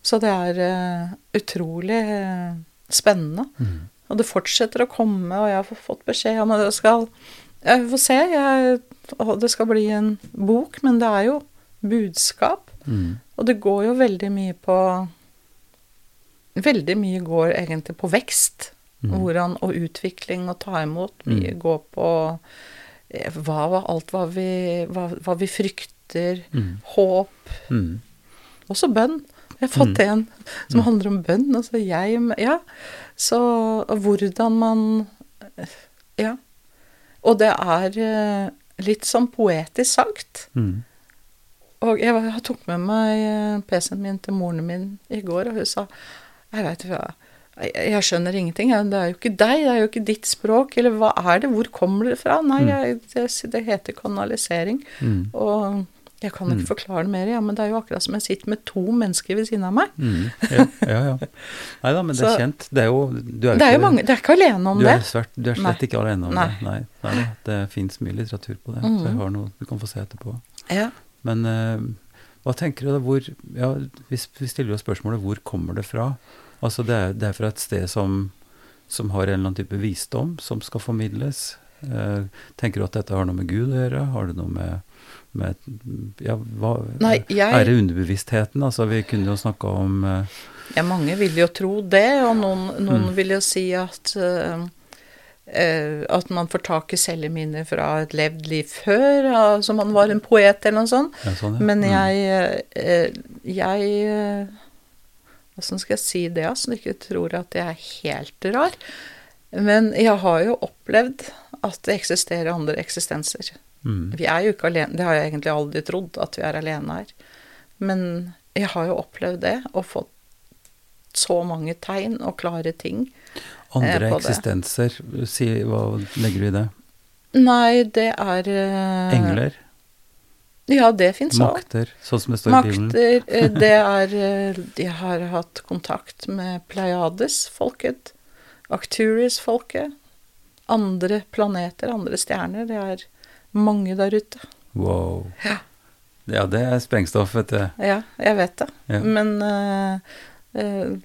Så det er uh, utrolig uh, spennende. Mm. Og det fortsetter å komme, og jeg har fått beskjed om at det skal Jeg får se, jeg, det skal bli en bok, men det er jo budskap. Mm. Og det går jo veldig mye på Veldig mye går egentlig på vekst. Mm. Hvordan, og utvikling og ta imot. Mye går på eh, hva, var alt hva vi, hva, hva vi frykter. Mm. Håp. Mm. Også bønn. Jeg har fått Mm. en som handler om bønn. Altså jeg Ja. Så hvordan man Ja. Og det er eh, litt sånn poetisk sagt. Mm. Og jeg, jeg tok med meg eh, PC-en min til moren min i går, og hun sa Jeg veit ikke jeg, jeg skjønner ingenting. Det er jo ikke deg, det er jo ikke ditt språk. Eller hva er det? Hvor kommer det fra? Nei, Mm. jeg, det, det heter kanalisering. Mm. Og jeg kan ikke Mm. forklare det mer, ja, men det er jo akkurat som jeg sitter med to mennesker ved siden av meg. Mm. Ja, ja. ja. Nei da, men det er kjent. Det er jo du er Det er jo ikke- mange, du er ikke alene om du det. er, svært, du er slett Nei. ikke alene om Nei. det. Nei, nei, det fins mye litteratur på det. Så Mhm. jeg har noe du kan få se etterpå. Ja. Men uh, hva tenker du da? Hvor, ja, vi, vi stiller jo spørsmålet hvor kommer det fra? Altså det er, det er fra et sted som, som har en eller annen type visdom som skal formidles. Uh, tenker du at dette har noe med Gud å gjøre? Har det noe med, med ja, hva, Nei, jeg- Er det underbevisstheten? Altså Vi kunne jo snakka om uh, Ja, mange vil jo tro det, og noen, noen Mm. vil jo si at uh, at man får tak i celleminner fra et levd liv før, altså man var en poet eller noe sånt. ja, sånn, ja. Men Mm. jeg Jeg Åssen skal jeg si det, altså? ikke tror at jeg er helt rar? Men jeg har jo opplevd at det eksisterer andre eksistenser. Mm. Vi er jo ikke alene, det har jeg egentlig aldri trodd, at vi er alene her. Men jeg har jo opplevd det, og fått så mange tegn og klare ting. Andre eh, eksistenser, si, hva legger du i det? Nei, det er eh, Engler? Ja, det fins òg. Makter, sånn som det står i Bibelen? Makter, eh, det er eh, De har hatt kontakt med Pleiades-folket, Acturis-folket, andre planeter, andre stjerner. Det er mange der ute. Wow. Ja. Ja, det er sprengstoff, vet du. Ja, jeg vet det. Ja. Men uh, uh,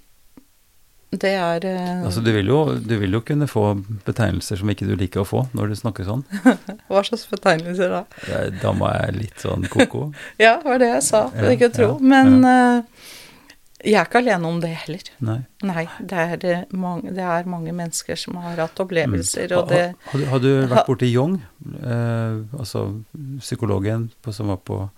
det er uh, Altså, du vil, jo, du vil jo kunne få betegnelser som ikke du liker å få når du snakker sånn. Hva slags betegnelser da? Ja, Da må jeg litt sånn ko-ko. Ja, det var det jeg sa. Ja, ikke å tro. Men jeg er ikke alene om det heller. Nei. Nei, det er, mange, det er mange mennesker som har hatt opplevelser, Mm. og det Har, har, du- du vært borti Jung, eh, altså psykologen på, som var på,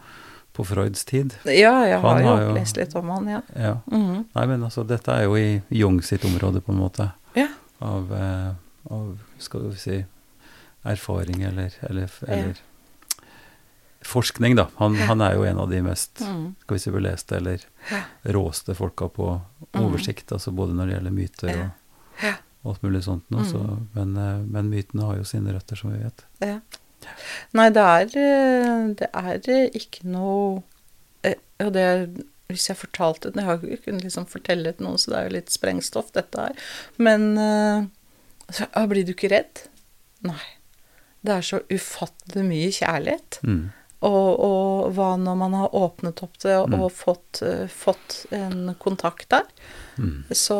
på Freuds tid? Ja, jeg har Han jo har jo- lest litt om han, ja. Ja. Mhm. Nei, men altså, dette er jo i Jung sitt område, på en måte. Ja. Av, eh, av skal vi si, erfaring eller, eller, eller forskning, da. Han, han er jo en av de mest mm. skal vi si, beleste eller råeste folka på oversikt, altså både når det gjelder myter Ja. og alt mulig sånt noe. Så, Mm. men, eh, men mytene har jo sine røtter, som vi vet. Ja. Nei, det er, eh, det er eh, ikke noe eh, Og det Hvis jeg fortalte det Jeg har ikke kunnet liksom fortelle det til noen, så det er jo litt sprengstoff, dette her. Men eh, så, ah, blir du ikke redd? Nei. Det er så ufattelig mye kjærlighet. Mm. Og, og hva når man har åpnet opp det og, Mm. og fått, eh, fått en kontakt der, Mm. så,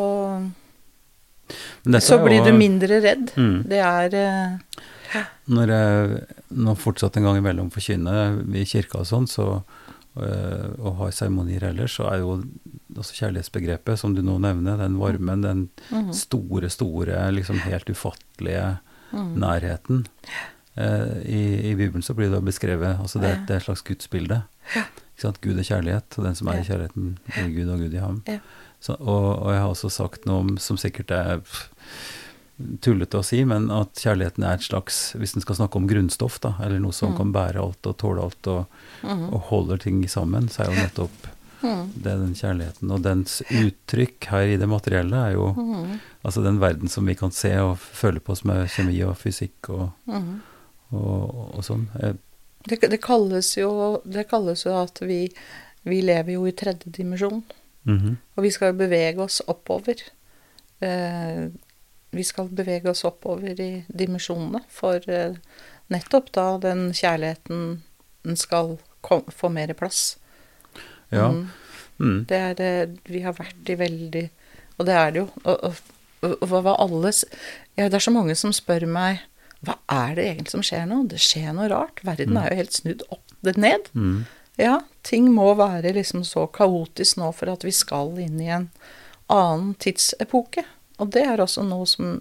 så blir jo- du mindre redd. Mm. Det er uh, Når jeg nå fortsatt en gang imellom forkynner i kirka og sånn, så, uh, og har seremonier ellers, så er jo også kjærlighetsbegrepet, som du nå nevner, den varmen, den mm. store, store, liksom helt ufattelige mm. nærheten. Eh, i, I Bibelen så blir det beskrevet altså det, det er et slags gudsbilde. Ja. Gud er kjærlighet, og den som er i kjærligheten, er Gud og Gud i ham. Ja. Så, og, og jeg har også sagt noe om, som sikkert er tullete å si, men at kjærligheten er et slags, hvis en skal snakke om grunnstoff, da, eller noe som Mm. kan bære alt og tåle alt og, mm. og holder ting sammen, så er jo nettopp mm. det den kjærligheten. Og dens uttrykk her i det materielle er jo Mhm. altså den verden som vi kan se og føle på, som er kjemi og fysikk og, Mhm. Og, og sånn. Eh, Det, det, kalles jo, det kalles jo at vi, vi lever jo i tredje dimensjon, mhm, og vi skal bevege oss oppover. Eh, vi skal bevege oss oppover i dimensjonene, for eh, nettopp da den kjærligheten den skal kom, få mer plass. Ja. Mm. Mm. Det er det Vi har vært i veldig Og det er det jo. Og, og, og, og alle ja, Det er så mange som spør meg hva er det egentlig som skjer nå? Det skjer noe rart. Verden er jo helt snudd opp ned. Mm. Ja, ting må være liksom så kaotisk nå for at vi skal inn i en annen tidsepoke. Og det er også noe som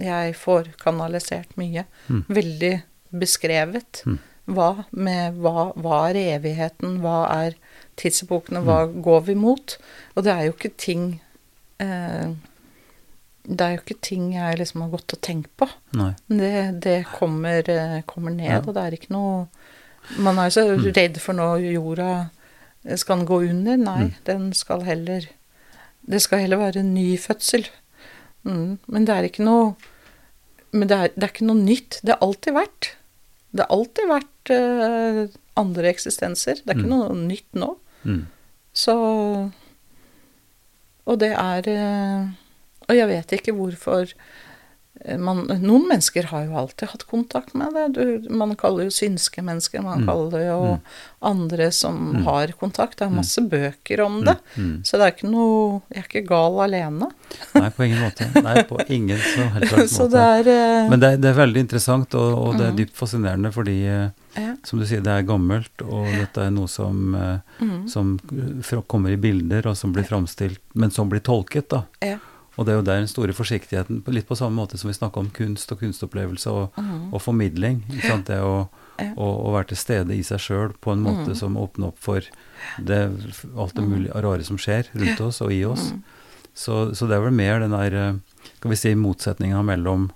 jeg får kanalisert mye. Mm. Veldig beskrevet. Mm. Hva med hva, hva er evigheten? Hva er tidsepokene, hva går vi mot? Og det er jo ikke ting eh, Det er jo ikke ting jeg liksom har gått og tenkt på. Det, det kommer, eh, kommer ned, Ja. og det er ikke noe Man er jo så redd for nå jorda Skal den gå under? Nei, Mm. den skal heller Det skal heller være en ny fødsel. Mm. Men det er ikke noe Men det er, det er ikke noe nytt. Det har alltid vært. Det har alltid vært uh, andre eksistenser. Det er ikke Mm. noe nytt nå. Mm. Så Og det er eh, Og jeg vet ikke hvorfor eh, man, Noen mennesker har jo alltid hatt kontakt med det. Du, man kaller jo synske mennesker, man Mm. kaller jo Mm. andre som Mm. har kontakt. Det er masse bøker om det. Mm. Så det er ikke noe Jeg er ikke gal alene. Nei, på ingen måte. Nei, på ingen så helt Så måte. det er eh, Men det, er- det er veldig interessant, og, og det er dypt fascinerende fordi, eh, ja. som du sier, det er gammelt, og dette er noe som, Mm. som kommer i bilder, og som blir framstilt, men som blir tolket, da. Ja. Og det er jo der den store forsiktigheten, litt på samme måte som vi snakker om kunst og kunstopplevelse og, mm. og formidling. Ikke sant? Det å, å, å være til stede i seg sjøl på en måte mm. som åpner opp for det, alt det mulige rare som skjer rundt oss og i oss. Mm. Så, så det er vel mer den der, eh, skal vi si, motsetninga mellom,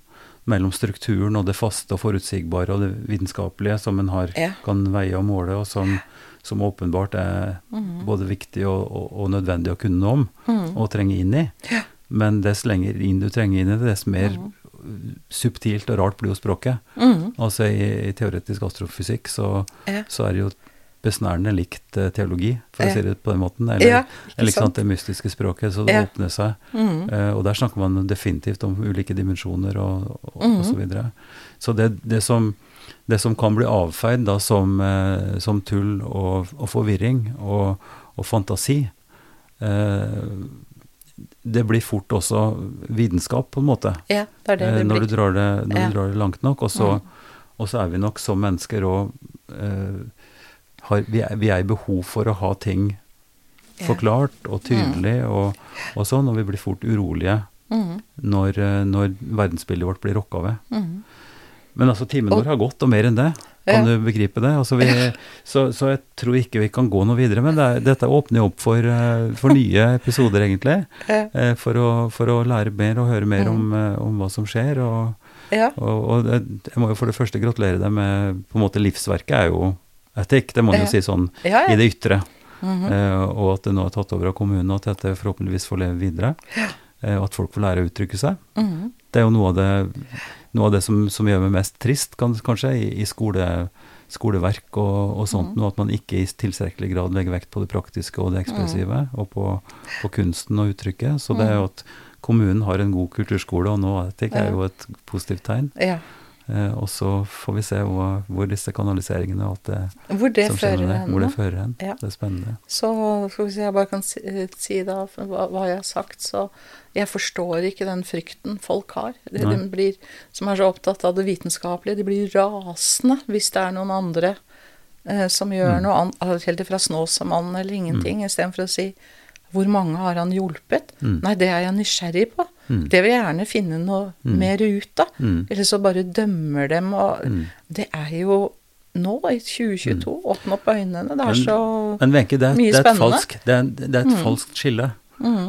mellom strukturen og det faste og forutsigbare og det vitenskapelige som en har, kan veie og måle, og som, som åpenbart er Mhm. både viktig og, og, og nødvendig å kunne noe om Mhm. og trenge inn i. Ja. Men dess lenger inn du trenger inn i det, dess mer mm. subtilt og rart blir jo språket. Mm. Altså i, i teoretisk astrofysikk så, Ja. så er det jo besnærende likt uh, teologi, for Ja. å si det på den måten. Eller, Ja, eller sant, sant? det mystiske språket, så det Ja. åpner seg. Mm. Uh, og der snakker man definitivt om ulike dimensjoner og, og, mm. og så videre. Så det, det, som, det som kan bli avfeid da som, eh, som tull og, og forvirring og, fantasi, eh, det blir fort også vitenskap, på en måte. Ja, det det Eh, det når du drar det, når Ja. du drar det langt nok. Og så, mm. og så er vi nok som mennesker og eh, har, vi, er, vi i behov for å ha ting forklart og tydelig og, og sånn, og vi blir fort urolige mm. når, eh, når verdensbildet vårt blir rokka ved. Mhm. Men altså, timen vår har gått, og mer enn det. Kan du begripe det? Altså, vi, så, så jeg tror ikke vi kan gå noe videre. Men det er, dette åpner jo opp for, eh, for nye episoder, egentlig. Eh, For å, for å lære mer og høre mer Mm. om, eh, om hva som skjer. Og, og, og jeg må jo for det første gratulere deg med på en måte Livsverket er jo etikk, det må man Ja. jo si sånn i det ytre. Mhm. Eh, og at det nå er tatt over av kommunen, og at dette forhåpentligvis får leve videre. Eh, og at folk får lære å uttrykke seg. Mhm. Det er jo noe av det, noe av det som, som gjør meg mest trist, kan, kanskje, i, i skole, skoleverk og, og sånt. mm. Noe at man ikke i tilstrekkelig grad legger vekt på det praktiske og det ekspressive, og på, på kunsten og uttrykket. Så det er jo at kommunen har en god kulturskole, og nå det er jo et positivt tegn. ja. Eh, og så får vi se hvor, hvor disse kanaliseringene og alt det, Hvor det som skjer fører med det, hvor det fører hen. Ja. Det er spennende. Så skal vi se, jeg bare kan si, si da hva, hva jeg har sagt, så jeg forstår ikke den frykten folk har. De, de blir, som er så opptatt av det vitenskapelige, de blir rasende hvis det er noen andre eh, som gjør Mm. noe annet, helt fra Snåsamannen eller ingenting, istedenfor å si hvor mange har han hjulpet? Mm. Nei, det er jeg nysgjerrig på. Mm. Det vil jeg gjerne finne noe Mm. mer ut av. Mm. Eller så bare dømmer dem og Mm. Det er jo nå, i 2022, åpne opp øynene. Det er så Men Venke, det, er- Mye det er spennende. falskt, det er, det er et Mm. falskt skille.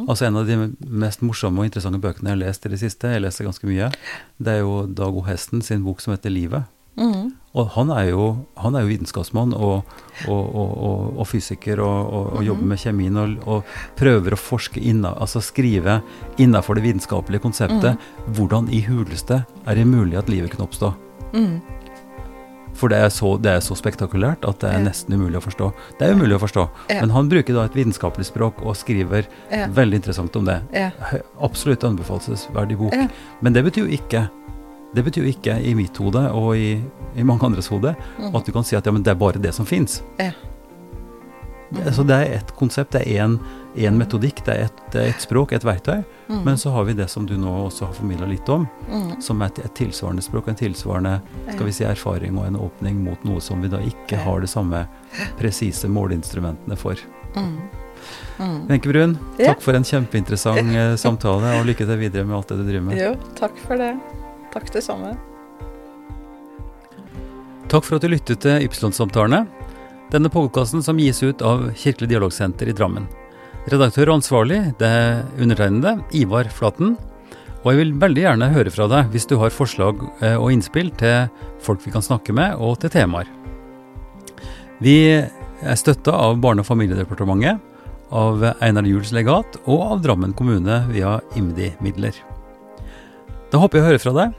Altså En av de mest morsomme og interessante bøkene jeg har lest i det siste, jeg leser ganske mye, det er jo Dag O. Hesten sin bok som heter 'Livet'. Mhm. Og han er jo, han er jo vitenskapsmann og, og, og, og, fysiker og, jobber med kjemien og, prøver å forske inna, altså skrive innafor det vitenskapelige konseptet hvordan i huleste er det mulig at livet kan oppstå. Mm. For det er, så, det er så spektakulært at det er Ja. nesten umulig å forstå. Det er umulig å forstå, Ja. men han bruker da et vitenskapelig språk og skriver Ja. veldig interessant om det. Ja. Absolutt anbefalesverdig bok. Men det betyr jo ikke det betyr jo ikke i mitt hode og i, i mange andres hode mm. at du kan si at ja, men det er bare det som fins. Ja. Så det er ett konsept, det er én metodikk, det er ett er språk, et verktøy. Mm. Men så har vi det som du nå også har formidla litt om, mm. som er et, et tilsvarende språk, en tilsvarende skal vi si, erfaring og en åpning mot noe som vi da ikke har det samme presise måleinstrumentene for. Mhm. Mhm. Wenche Brun, takk for en kjempeinteressant eh, samtale, og lykke til videre med alt det du driver med. Jo, takk for det. Takk det samme. Takk for at du lyttet til Ypsilon-samtalene. Denne podkasten som gis ut av Kirkelig dialogsenter i Drammen. Redaktør og ansvarlig det er undertegnede, Ivar Flaten. Og jeg vil veldig gjerne høre fra deg hvis du har forslag eh, og innspill til folk vi kan snakke med, og til temaer. Vi er støtta av Barne- og familiedepartementet, av Einar Juels legat og av Drammen kommune via IMDi-midler. Da håper jeg å høre fra deg.